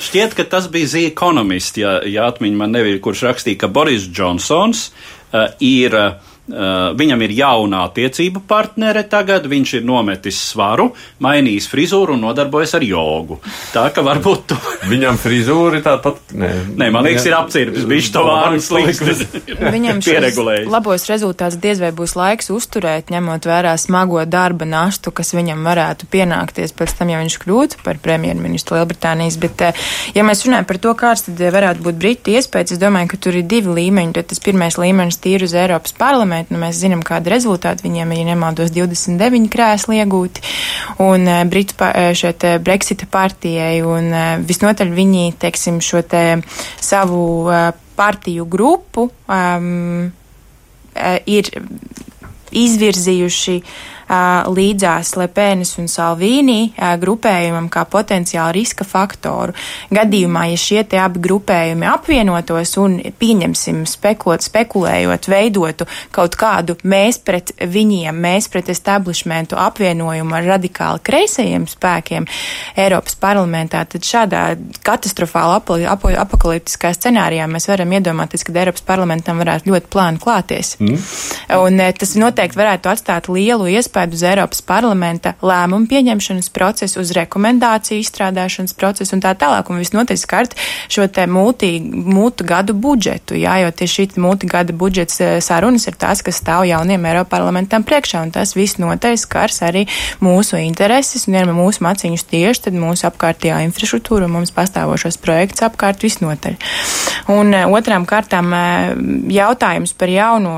B: šķiet, ka tas bija The Economist, ja, ja atmiņa man nebija, kurš rakstīja, ka Boris Džonsons uh, ir uh, Uh, viņam ir jauna attiecību partnere tagad, viņš ir nometis svaru, mainījis frizūru un nodarbojas ar jogu. Tā ka varbūt tu. *laughs*
A: Viņam frizūra ir tāpat. Nē,
B: nē man liekas, ir apcirpis, viņš to vārdu slikti. *laughs*
E: Viņam pieregulējis. Labos rezultātus diez vai būs laiks uzturēt, ņemot vērā smago darba nastu, kas viņam varētu pienākties pēc tam, ja viņš kļūtu par premjerministru Lielbritānijas. Bet, eh, ja mēs runājam par to, kāds tad varētu būt Britu iespējas, es domāju, ka tur ir divi līmeņi. Tad tas pirmais līmenis tīri uz Eiropas parlamentu parlamentu. Nu, mēs zinām, kāda rezultāti viņiem ir, ja nemaldos, 29 krēsli iegūti, un uh, Britu eh, šeit Brexita partijai, un uh, visnotaļ viņi, teiksim, šo te savu partiju grupu um, ir izvirzījuši uh, līdzās Lepēnas un Salvīnī grupējumam kā potenciāli riska faktoru. Gadījumā, ja šie te abi grupējumi apvienotos un pieņemsim spekulot, spekulējot, veidotu kaut kādu mēs pret viņiem, mēs pret establishmentu apvienojumu ar radikāli kreisajiem spēkiem Eiropas parlamentā, tad šādā katastrofāla ap apakaliptiskā scenārijā mēs varam iedomāties, ka Eiropas parlamentam varētu ļoti plāni klāties. Mm. Un tas noteikti varētu atstāt lielu iespēju iespēju uz Eiropas parlamenta lēmumu pieņemšanas procesu, uz rekomendāciju izstrādāšanas procesu un tā tālāk. Un visnotaļ skart šo te multi, multi gadu budžetu, jā, jo tieši šī multi gada budžets eh, sarunas ir tās, kas stāv jauniem Eiropas parlamentam priekšā, un tas viss noteļ skars arī mūsu intereses, un ja mūsu maciņus tieši, tad mūsu apkārtējā infrastruktūra un mums pastāvošos projekts apkārt visnotaļ. Un eh, otrām kārtām eh, jautājums par jauno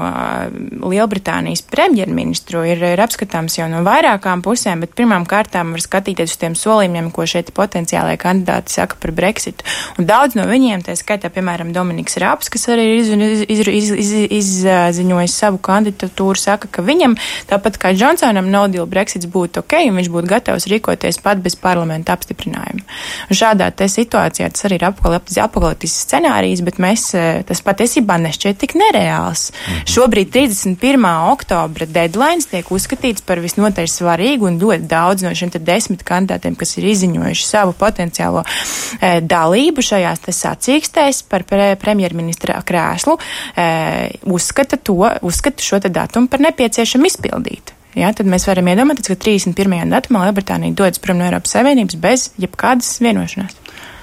E: Lielbritānijas premjerministru ir, ir apskatīts uzskatāms jau no vairākām pusēm, bet pirmām kārtām var skatīties uz tiem solījumiem, ko šeit potenciālai kandidāti saka par Brexitu. Un daudz no viņiem, tā skaitā, piemēram, Dominiks Rāps, kas arī ir iz, iz, iz, iz, izziņojis savu kandidatūru, saka, ka viņam, tāpat kā Džonsonam, no deal Brexits būtu ok, un viņš būtu gatavs rīkoties pat bez parlamenta apstiprinājuma. Un šādā te situācijā tas arī ir apokaliptisks scenārijs, bet mēs, eh, tas patiesībā nešķiet tik nereāls. Mhm. Šobrīd 31. oktobra deadlines tiek uzskatīts uzskatīts par visnotaļ svarīgu un ļoti daudz no šiem desmit kandidātiem, kas ir izziņojuši savu potenciālo e, dalību šajās sacīkstēs par pre, premjerministra krēslu, e, uzskata, to, uzskata šo datumu par nepieciešamu izpildīt. Ja, tad mēs varam iedomāties, ka 31. datumā Lielbritānija dodas prom no Eiropas Savienības bez jebkādas vienošanās.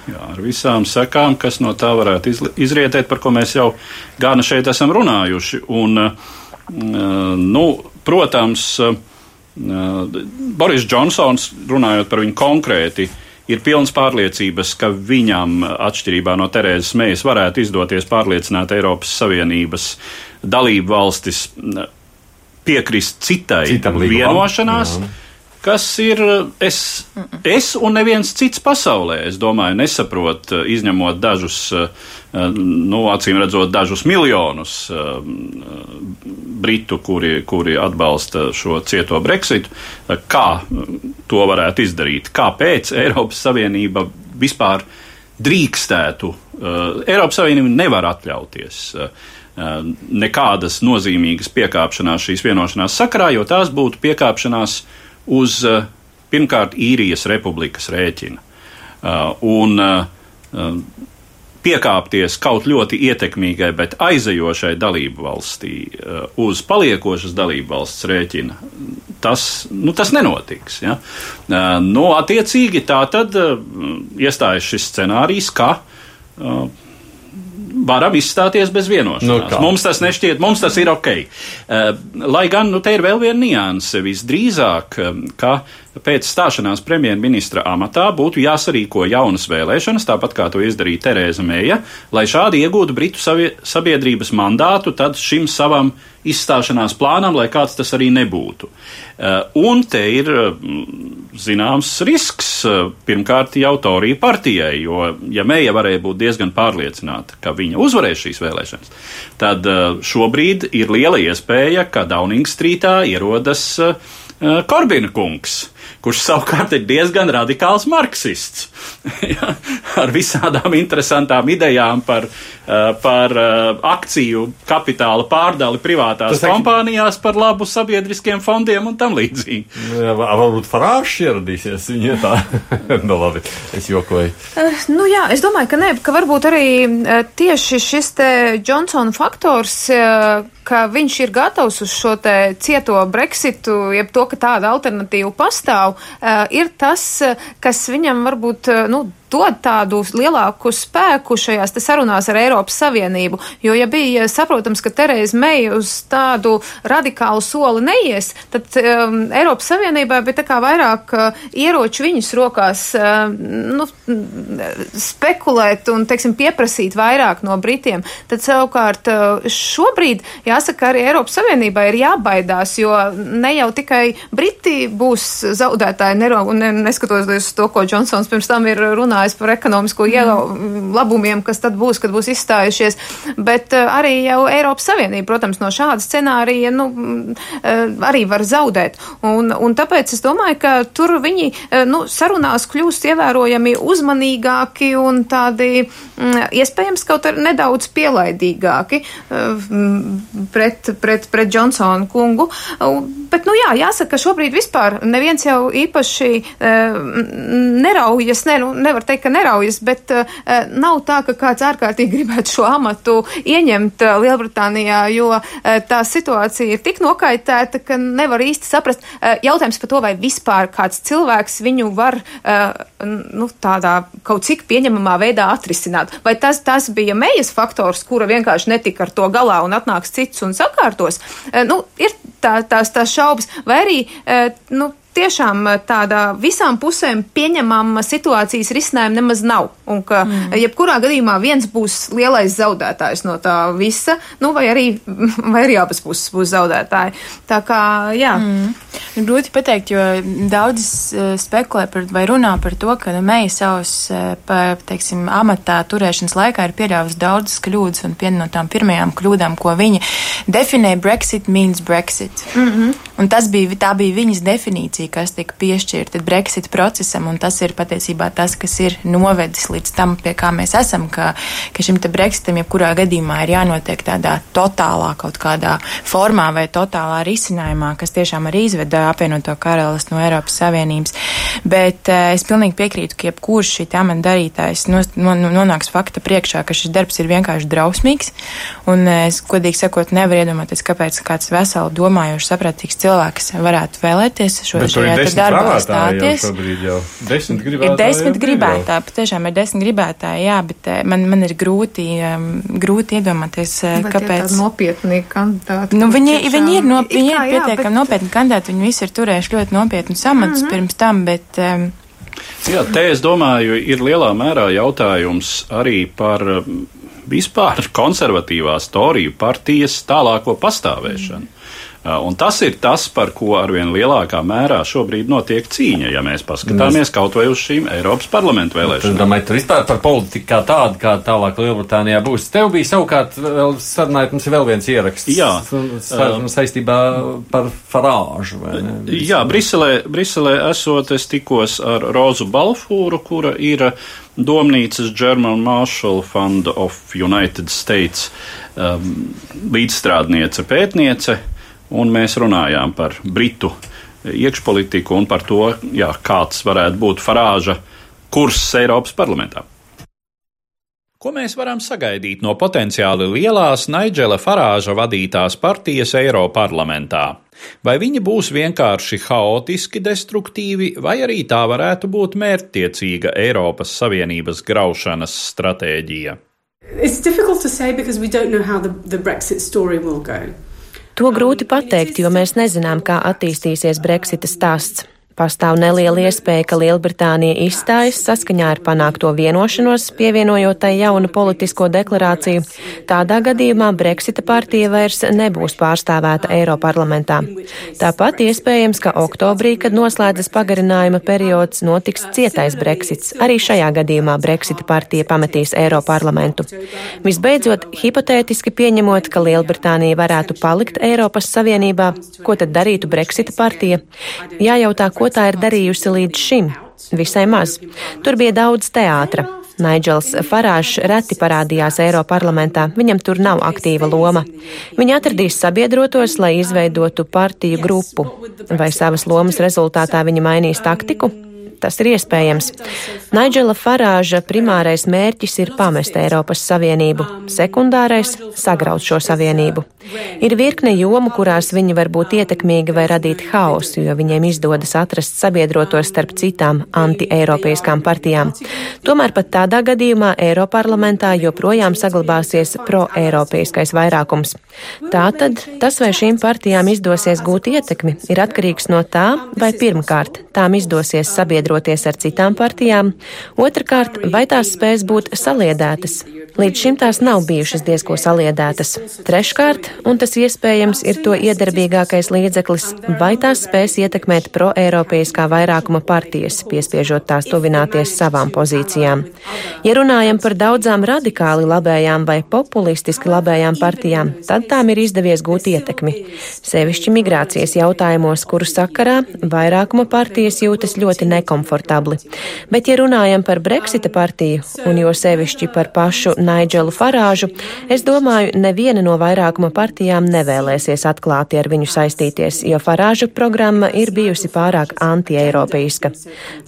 B: Jā, ar visām sekām, kas no tā varētu izrietēt, par ko mēs jau gana šeit esam runājuši. Un, nu, Protams, eh, Boris Džonsons, runājot par viņu konkrēti, ir pilns pārliecības, ka viņam, atšķirībā no Terēzes Mējas, varētu izdoties pārliecināt Eiropas Savienības dalību valstis piekrist citai Citam vienošanās. Jā kas ir es, es un neviens cits pasaulē. Es domāju, nesaprot, izņemot dažus, nu, acīm redzot, dažus miljonus britu, kuri, kuri atbalsta šo cieto Brexitu, kā to varētu izdarīt. Kāpēc Eiropas Savienība vispār drīkstētu? Eiropas Savienība nevar atļauties nekādas nozīmīgas piekāpšanās šīs vienošanās sakarā, jo tās būtu piekāpšanās uh, uz eh, pirmkārt īrijas republikas rēķina. Eh, un eh, piekāpties kaut ļoti ietekmīgai, bet aizejošai dalību valstī uz paliekošas dalību valsts rēķina, tas, nu, tas nenotiks. Ja? Nu, attiecīgi tā tad iestājas šis scenārijs, ka varam izstāties bez vienošanās. Nu, mums tas nešķiet, mums tas ir ok. Uh, lai gan, nu, te ir vēl viena nianse. Visdrīzāk, um, ka pēc stāšanās premjerministra amatā būtu jāsarīko jaunas vēlēšanas, tāpat kā to izdarīja Terēza Mēja, lai šādi iegūtu Britu sabiedrības mandātu šim savam izstāšanās plānam, lai kāds tas arī nebūtu. Uh, un te ir mm, zināms risks uh, pirmkārt jau Torija partijai, jo ja Mēja varēja būt diezgan pārliecināta, ka viņa uzvarēs šīs vēlēšanas, tad uh, šobrīd ir liela iespēja, ka Downing Streetā ierodas Korbina kungs kurš savukārt ir diezgan radikāls marksists. *laughs* ja, ar visādām interesantām idejām par, uh, par uh, akciju kapitāla pārdali privātās Tas kompānijās par labu sabiedriskiem fondiem un tam līdzīgi.
A: Jā, varbūt Farāžs ieradīsies viņa tā. *laughs* nu labi, es jokoju.
D: Uh, nu jā, es domāju, ka nē, ka varbūt arī tieši šis te Johnsona faktors, ka viņš ir gatavs uz šo te cieto Brexitu, jeb to, ka tāda alternatīva pastāv, uh, ir tas, kas viņam varbūt, nu, dod tādu lielāku spēku šajās sarunās ar Eiropas Savienību. Jo, ja bija saprotams, ka Tereza Meija uz tādu radikālu soli neies, tad um, Eiropas Savienībā bija tā kā vairāk uh, ieroču viņas rokās uh, nu, spekulēt un, teiksim, pieprasīt vairāk no Britiem. Tad savukārt uh, šobrīd, jāsaka, arī Eiropas Savienībā ir jābaidās, jo ne jau tikai Briti būs zaudētāji, nero, un neskatoties uz to, ko Džonsons pirms tam ir runājis runājis par ekonomisko mm. labumiem, kas tad būs, kad būs izstājušies, bet uh, arī jau Eiropas Savienība, protams, no šāda scenārija, nu, uh, arī var zaudēt. Un, un tāpēc es domāju, ka tur viņi, uh, nu, sarunās kļūst ievērojami uzmanīgāki un tādi, mm, iespējams, kaut arī nedaudz pielaidīgāki pret, pret, pret Džonsonu kungu. Bet, nu jā, jāsaka, ka šobrīd vispār neviens jau īpaši neraujas, ne, nu, nevar teikt, ka neraujas, bet uh, nav tā, ka kāds ārkārtīgi *laughs* gribētu šo amatu ieņemt uh, Lielbritānijā, jo uh, tā situācija ir tik nokaitēta, ka nevar īsti saprast. Uh, jautājums par to, vai vispār kāds cilvēks viņu var uh, nu, tādā kaut cik pieņemamā veidā atrisināt. Vai tas, tas bija mejas faktors, kura vienkārši netika ar to galā un atnāks cits un sakārtos? Uh, nu, ir tā, tās, tās šaubas, vai arī, uh, nu, tiešām eh, tāda visām pusēm pieņemama situācijas risinājuma nemaz nav. Un ka mm. jebkurā gadījumā viens būs lielais zaudētājs no tā visa, nu vai arī, *laughs* vai arī abas puses būs zaudētāji. Tā kā, jā. Mm.
E: Grūti pateikt, jo daudz spekulē par, vai runā par to, ka Meija savus, teiksim, amatā turēšanas laikā ir pieļāvusi daudzas kļūdas, un viena no tām pirmajām kļūdām, ko viņa definē, Brexit means Brexit. Mm -hmm. Un tas bija, tā bija viņas definīcija pozīcija, kas tika piešķirta Brexit procesam, un tas ir patiesībā tas, kas ir novedis līdz tam, pie kā mēs esam, ka, ka šim te Brexitam jebkurā gadījumā ir jānotiek tādā totālā kaut kādā formā vai totālā risinājumā, kas tiešām arī izveda apvienoto karalistu no Eiropas Savienības. Bet uh, es pilnīgi piekrītu, ka jebkurš šī amata darītājs nonāks fakta priekšā, ka šis darbs ir vienkārši drausmīgs, un uh, es, godīgi sakot, nevaru iedomāties, kāpēc kāds veseli domājošs, saprātīgs cilvēks varētu vēlēties šo,
A: Bet šajā darbā stāties. Šobrīd jau desmit gribētāji.
E: Ir desmit gribētāji, patiešām ir desmit gribētāji, jā, bet eh, man, man ir grūti, um, grūti iedomāties, eh, bet kāpēc.
D: Nopietni kandidāti.
E: Nu, viņi, viņi ir, no, viņi ir pietiekami bet... nopietni kandidāti, viņi visi ir turējuši ļoti nopietnu samatus mm -hmm. pirms tam, bet. Um,
B: Jā, te es domāju, ir lielā mērā jautājums arī par vispār konservatīvās Toriju partijas tālāko pastāvēšanu. Mm. Un tas ir tas, par ko arvien lielākā mērā šobrīd notiek cīņa, ja mēs paskatāmies kaut vai uz šīm Eiropas parlamentu vēlēšanām.
A: Es domāju, tur vispār par politiku kā tādu, kā tālāk Lielbritānijā būs. Tev bija savukārt vēl sarunājot, mums ir vēl viens ieraksts.
B: Jā.
A: Saistībā par farāžu.
B: Jā, Briselē, Briselē esot, es tikos ar Rozu Balfūru, kura ir domnīcas German Marshall Fund of United States um, līdzstrādniece, pētniece un mēs runājām par Britu iekšpolitiku un par to, jā, kāds varētu būt Farāža kurs Eiropas parlamentā. Ko mēs varam sagaidīt no potenciāli lielās Naidžela Farāža vadītās partijas Eiroparlamentā? Vai viņi būs vienkārši haotiski destruktīvi, vai arī tā varētu būt mērķtiecīga Eiropas Savienības graušanas stratēģija?
J: It's difficult to say because we don't know how the, the Brexit story will go.
G: To grūti pateikt, jo mēs nezinām, kā attīstīsies Brexita stāsts. Pastāv neliela iespēja, ka Lielbritānija izstājas saskaņā ar panākto vienošanos, pievienojot tai jaunu politisko deklarāciju. Tādā gadījumā Brexita partija vairs nebūs pārstāvēta Eiroparlamentā. Tāpat iespējams, ka oktobrī, kad noslēdzas pagarinājuma periods, notiks cietais Brexits. Arī šajā gadījumā Brexita partija pametīs Eiroparlamentu. Visbeidzot, hipotētiski pieņemot, ka Lielbritānija varētu palikt Eiropas Savienībā, ko tad darītu Brexita partija? Jājautā, ko ko tā ir darījusi līdz šim? Visai maz. Tur bija daudz teātra. Naidžels Farāžs reti parādījās Eiroparlamentā, viņam tur nav aktīva loma. Viņa atradīs sabiedrotos, lai izveidotu partiju grupu. Vai savas lomas rezultātā viņa mainīs taktiku? Tas ir iespējams. Naidžela Farāža primārais mērķis ir pamest Eiropas Savienību, sekundārais - sagraut šo savienību. Ir virkne jomu, kurās viņi var būt ietekmīgi vai radīt haosu, jo viņiem izdodas atrast sabiedrotos starp citām anti-eiropeiskām partijām. Tomēr pat tādā gadījumā Eiroparlamentā joprojām saglabāsies pro-eiropeiskais vairākums. Tātad tas, vai šīm partijām izdosies gūt ietekmi, ir atkarīgs no tā, vai pirmkārt tām izdosies sabiedroties ar citām partijām, otrkārt, vai tās spēs būt saliedētas. Līdz šim tās nav bijušas diezko saliedētas. Treškārt, un tas iespējams ir to iedarbīgākais līdzeklis, vai tās spēs ietekmēt pro-eiropeiskā vairākuma partijas, piespiežot tās tuvināties savām pozīcijām. Ja runājam par daudzām radikāli labējām vai populistiski labējām partijām, tad tām ir izdevies gūt ietekmi. Sevišķi migrācijas jautājumos, kuru sakarā vairākuma partijas jūtas ļoti nekomfortabli. Bet, ja runājam par Brexita partiju, un jo sevišķi par pašu Naidželu Farāžu, es domāju, neviena no vairākuma partijām nevēlēsies atklāti ar viņu saistīties, jo Farāžu programma ir bijusi pārāk antieiropeiska.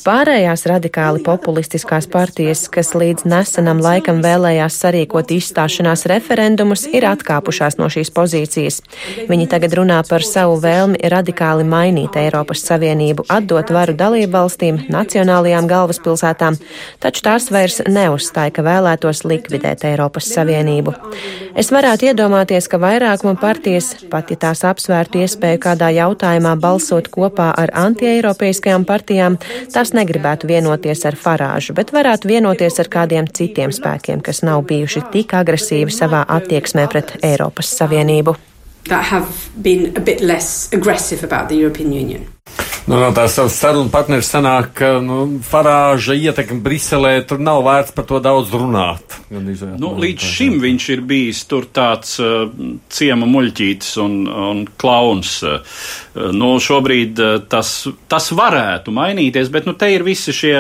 G: Pārējās radikāli populistiskās partijas, kas līdz nesenam laikam vēlējās sarīkot izstāšanās referendumus, ir atkāpušās no šīs pozīcijas. Viņi tagad runā par savu vēlmi radikāli mainīt Eiropas Savienību, atdot varu dalību valstīm, nacionālajām galvaspilsētām, taču tās vairs neuzstāja, ka vēlētos likvidēt likvidēt Eiropas Savienību. Es varētu iedomāties, ka vairākuma partijas, pat ja tās apsvērtu iespēju kādā jautājumā balsot kopā ar antieiropeiskajām partijām, tās negribētu vienoties ar Farāžu, bet varētu vienoties ar kādiem citiem spēkiem, kas nav bijuši tik agresīvi savā attieksmē pret Eiropas Savienību.
J: That have been a bit less aggressive about the European Union.
A: Nu, no tās savas sarunu partneris sanāk, ka nu, Farāža ietekme Briselē tur nav vērts par to daudz runāt.
B: Nu, līdz šim viņš ir bijis tur tāds uh, ciema muļķītis un, un klauns. Uh, nu, šobrīd uh, tas, tas varētu mainīties, bet nu, te ir visi šie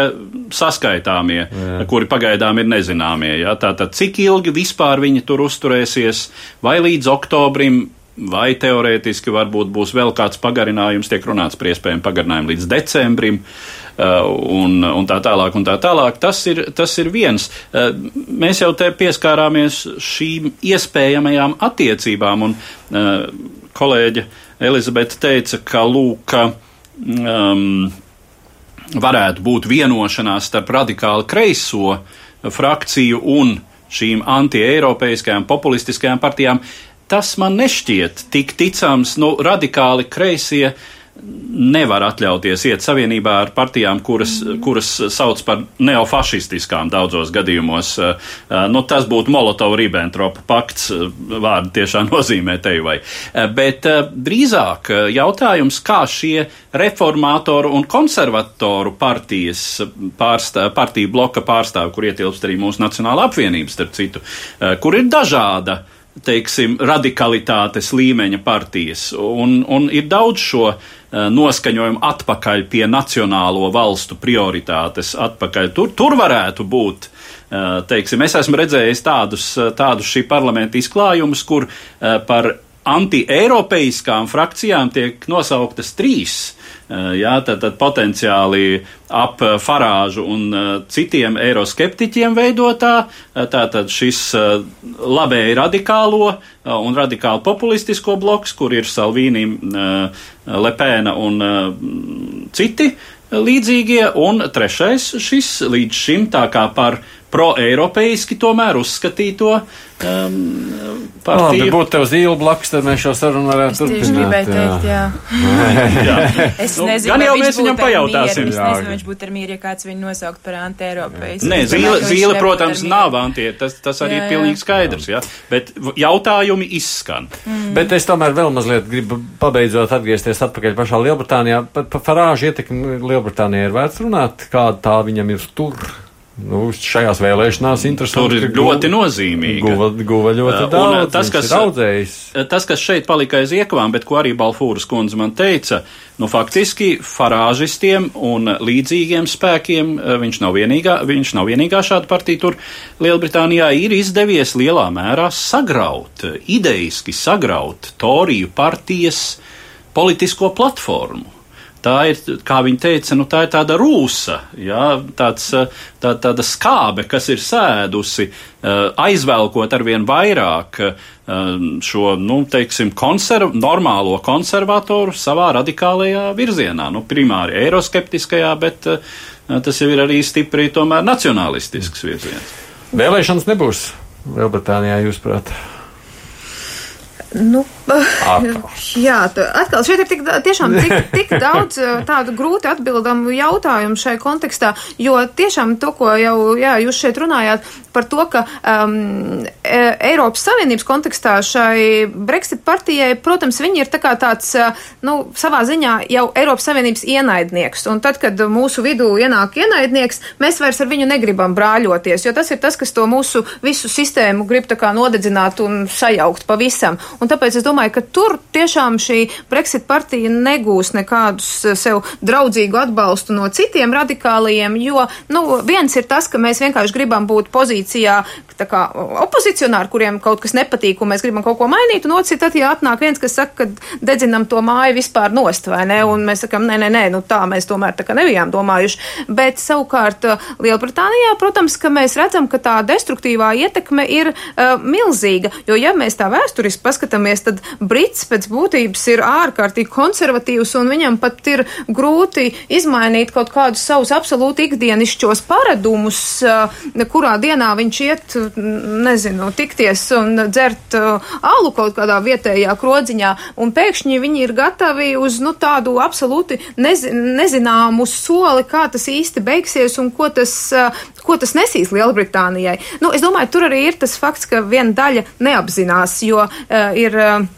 B: saskaitāmie, jā. kuri pagaidām ir nezināmie. Ja? Tātad, cik ilgi vispār viņi tur uzturēsies, vai līdz oktobrim vai teorētiski varbūt būs vēl kāds pagarinājums, tiek runāts par iespējamu pagarinājumu līdz decembrim. Uh, un, un tā tālāk, un tā tālāk. Tas ir, tas ir viens. Uh, mēs jau te pieskārāmies šīm iespējamajām attiecībām, un uh, kolēģe Elizabete teica, ka lūk, um, varētu būt vienošanās starp radikāli kreiso frakciju un šīm anti-eiropeiskajām populistiskajām partijām tas man nešķiet tik ticams, nu, radikāli kreisie nevar atļauties iet savienībā ar partijām, kuras, kuras sauc par neofašistiskām daudzos gadījumos. Eh, eh, nu, tas būtu Molotov-Ribbentropa pakts, eh, vārdu tiešā *laughs* nozīmē te vai. Bet drīzāk jautājums, kā šie reformātoru un konservatoru partijas pārstāv, partiju bloka pārstāvi, kur ietilpst arī mūsu Nacionāla apvienības, starp citu, kur ir dažāda teiksim, radikalitātes līmeņa partijas. Un, un ir daudz šo uh, noskaņojumu atpakaļ pie nacionālo valstu prioritātes. Atpakaļ. Tur, tur varētu būt. Uh, teiksim, es esmu redzējis tādus, tādus šī parlamenta izklājumus, kur uh, par anti-eiropeiskām frakcijām tiek nosauktas trīs Eh, jā, tad, tad potenciāli ap Farāžu un eh, citiem eiroskeptiķiem veidotā, eh, tātad šis labēji radikālo un radikāli populistisko bloks, kur ir Salvīni, Lepēna un citi līdzīgie, un trešais šis līdz šim tā kā par pro-eiropeiski tomēr uzskatīto um, partiju.
A: Labi, būtu tev zīle blakus, tad mēs šo sarunu varētu turpināt.
E: Es gribēju teikt, jā. *laughs* jā. es
B: nu,
E: nezinu,
B: gan jau mēs viņam pajautāsim.
E: Mieru. Es nezinu, viņš būtu ar mieru, ja kāds viņu nosaukt par anti-eiropeisku.
B: Nē, zīle, zīle protams, nav anti, tas, tas arī jā, jā. ir pilnīgi skaidrs, jā. Bet jautājumi izskan.
A: Mm. Bet es tomēr vēl mazliet gribu pabeidzot atgriezties atpakaļ pašā Lielbritānijā. Par pa Farāžu ietekmi Lielbritānijā ir vērts runāt, kāda tā viņam ir tur nu, šajās vēlēšanās interesanti.
B: Tur ir ļoti nozīmīgi.
A: Guva, guva ļoti
B: Un,
A: daudz.
B: tas, kas,
A: audzējis.
B: tas, kas šeit palika aiz iekavām, bet ko arī Balfūras kundze man teica, nu faktiski farāžistiem un līdzīgiem spēkiem viņš nav vienīgā, viņš nav vienīgā šāda partija tur Lielbritānijā ir izdevies lielā mērā sagraut, ideiski sagraut Toriju partijas politisko platformu. Tā ir, kā viņi teica, nu, tā ir tāda rūsa, jā, tāds, tā, tāda skābe, kas ir sēdusi, aizvelkot ar vien vairāk šo, nu, teiksim, konserv, normālo konservatoru savā radikālajā virzienā, nu, primāri eiroskeptiskajā, bet tas jau ir arī stipri tomēr nacionalistisks virziens.
A: Vēlēšanas nebūs Lielbritānijā, jūsuprāt?
D: Nu, *laughs* jā, atkal šeit ir tik, tiešām tik, tik daudz tādu grūti atbildamu jautājumu šai kontekstā, jo tiešām to, ko jau jā, jūs šeit runājāt par to, ka um, Eiropas Savienības kontekstā šai Brexit partijai, protams, viņi ir tā kā tāds, nu, savā ziņā jau Eiropas Savienības ienaidnieks, un tad, kad mūsu vidū ienāk ienaidnieks, mēs vairs ar viņu negribam brāļoties, jo tas ir tas, kas to mūsu visu sistēmu grib tā kā nodedzināt un sajaukt pavisam. Un tāpēc es domāju, ka tur tiešām šī Brexit partija negūs nekādus eh, sev draudzīgu atbalstu no citiem radikālajiem, jo, nu, viens ir tas, ka mēs vienkārši gribam būt pozīcijā, tā kā opozicionāri, kuriem kaut kas nepatīk un mēs gribam kaut ko mainīt, un otrs ir tad, ja atnāk viens, kas saka, ka dedzinam to māju vispār nost, vai ne, un mēs sakam, nē, nē, nē, nu tā mēs tomēr tā kā nebijām domājuši. Bet savukārt eh, Lielbritānijā, protams, ka mēs redzam, ka tā destruktīvā ietekme ir uh, milzīga, jo ja mēs tā vēsturiski paskatāmies, paskatāmies, tad Brits pēc būtības ir ārkārtīgi konservatīvs un viņam pat ir grūti izmainīt kaut kādus savus absolūti ikdienišķos paradumus, kurā dienā viņš iet, nezinu, tikties un dzert alu kaut kādā vietējā krodziņā, un pēkšņi viņi ir gatavi uz, nu, tādu absolūti nezi, nezināmu soli, kā tas īsti beigsies un ko tas, ko tas nesīs Lielbritānijai. Nu, es domāju, tur arī ir tas fakts, ka viena daļa neapzinās, jo uh, ir eh,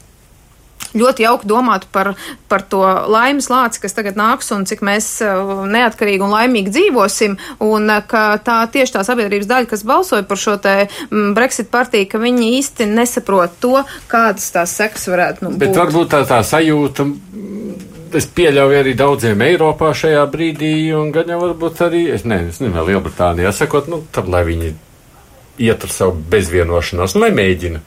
D: ļoti jauki domāt par, par to laimes lāci, kas tagad nāks un cik mēs eh, neatkarīgi un laimīgi dzīvosim, un eh, ka tā tieši tā sabiedrības daļa, kas balsoja par šo te mm, Brexit partiju, ka viņi īsti nesaprot to, kādas tās sekas varētu nu, būt.
A: Bet varbūt tā, tā sajūta. Es pieļauju arī daudziem Eiropā šajā brīdī, un gan jau varbūt arī, es nezinu, es nezinu Lielbritānijā sakot, nu, tad lai viņi iet ar savu bezvienošanos, nu, lai mēģina.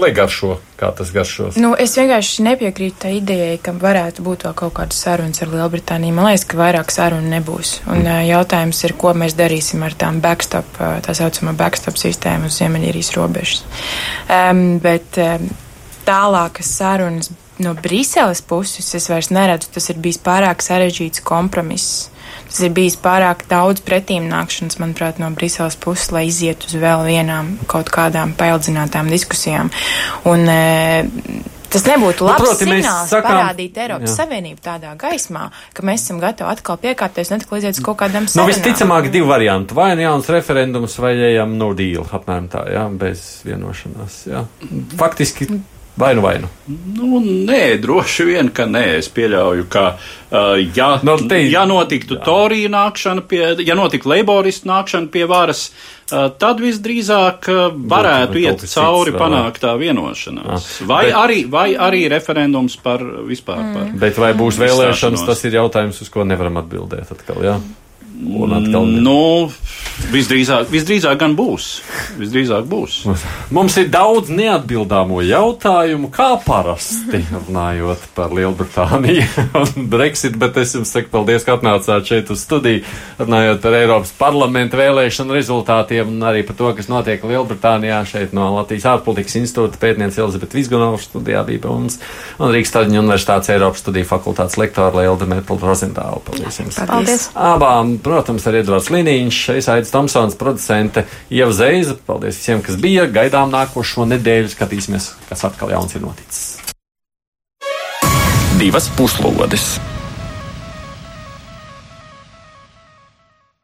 A: Lai garšo, kā tas garšos.
E: Nu, es vienkārši nepiekrītu tai idejai, ka varētu būt vēl kaut kādas sarunas ar Lielbritāniju. Man liekas, ka vairāk sarunu nebūs. Un mm. jautājums ir, ko mēs darīsim ar tām backstop, tā saucamā backstop sistēmu uz Ziemeļīrijas robežas. Um, bet um, tālākas sarunas no Briseles puses es vairs neredzu. Tas ir bijis pārāk sarežģīts kompromiss. Tas ir bijis pārāk daudz pretīm nākšanas, manuprāt, no Briseles puses, lai iziet uz vēl vienām kaut kādām paildzinātām diskusijām. Un, e, Tas nebūtu labs nu, proti, signāls sakām, parādīt Eiropas jā. Savienību tādā gaismā, ka mēs esam gatavi atkal piekārties un atkal iziet uz kaut kādām sarunām.
A: Nu, visticamāk, divi varianti. Vai nu jauns referendums, vai ejam no deal, apmēram tā, jā, bez vienošanās. Jā. Faktiski Vai nu, vai nu?
B: Nu, nē, droši vien, ka nē. Es pieļauju, ka, uh, ja, no, te... ja notiktu. Torija nākšana pie, ja notiktu Leiboristu nākšana pie varas, uh, tad visdrīzāk uh, varētu iet cauri cits, panāktā vienošanās. Jā. Vai, Bet... arī, vai arī referendums par vispār mm. par.
A: Bet vai būs vēlēšanas, tas ir jautājums, uz ko nevaram atbildēt atkal, jā?
B: Un atkal. Nu, visdrīzāk, visdrīzāk gan būs. Visdrīzāk būs.
A: Mums ir daudz neatbildāmo jautājumu, kā parasti runājot par Lielbritāniju un Brexit, bet es jums saku paldies, ka atnācāt šeit uz studiju, runājot par Eiropas parlamentu vēlēšanu rezultātiem un arī par to, kas notiek Lielbritānijā šeit no Latvijas ārpolitikas institūta pētniece Elizabete Vizgunovs studijā bija pie mums un Rīgas Taģiņa universitātes Eiropas studiju fakultātes lektora Lielda Metal Rozentāla. Paldies jums!
D: Paldies!
A: Abām protams, arī Edvards Liniņš, es Aits Tomsons, producente Ieva Zeiza. Paldies visiem, kas bija. Gaidām nākošo nedēļu, skatīsimies, kas atkal jauns ir noticis.
I: Divas puslodes!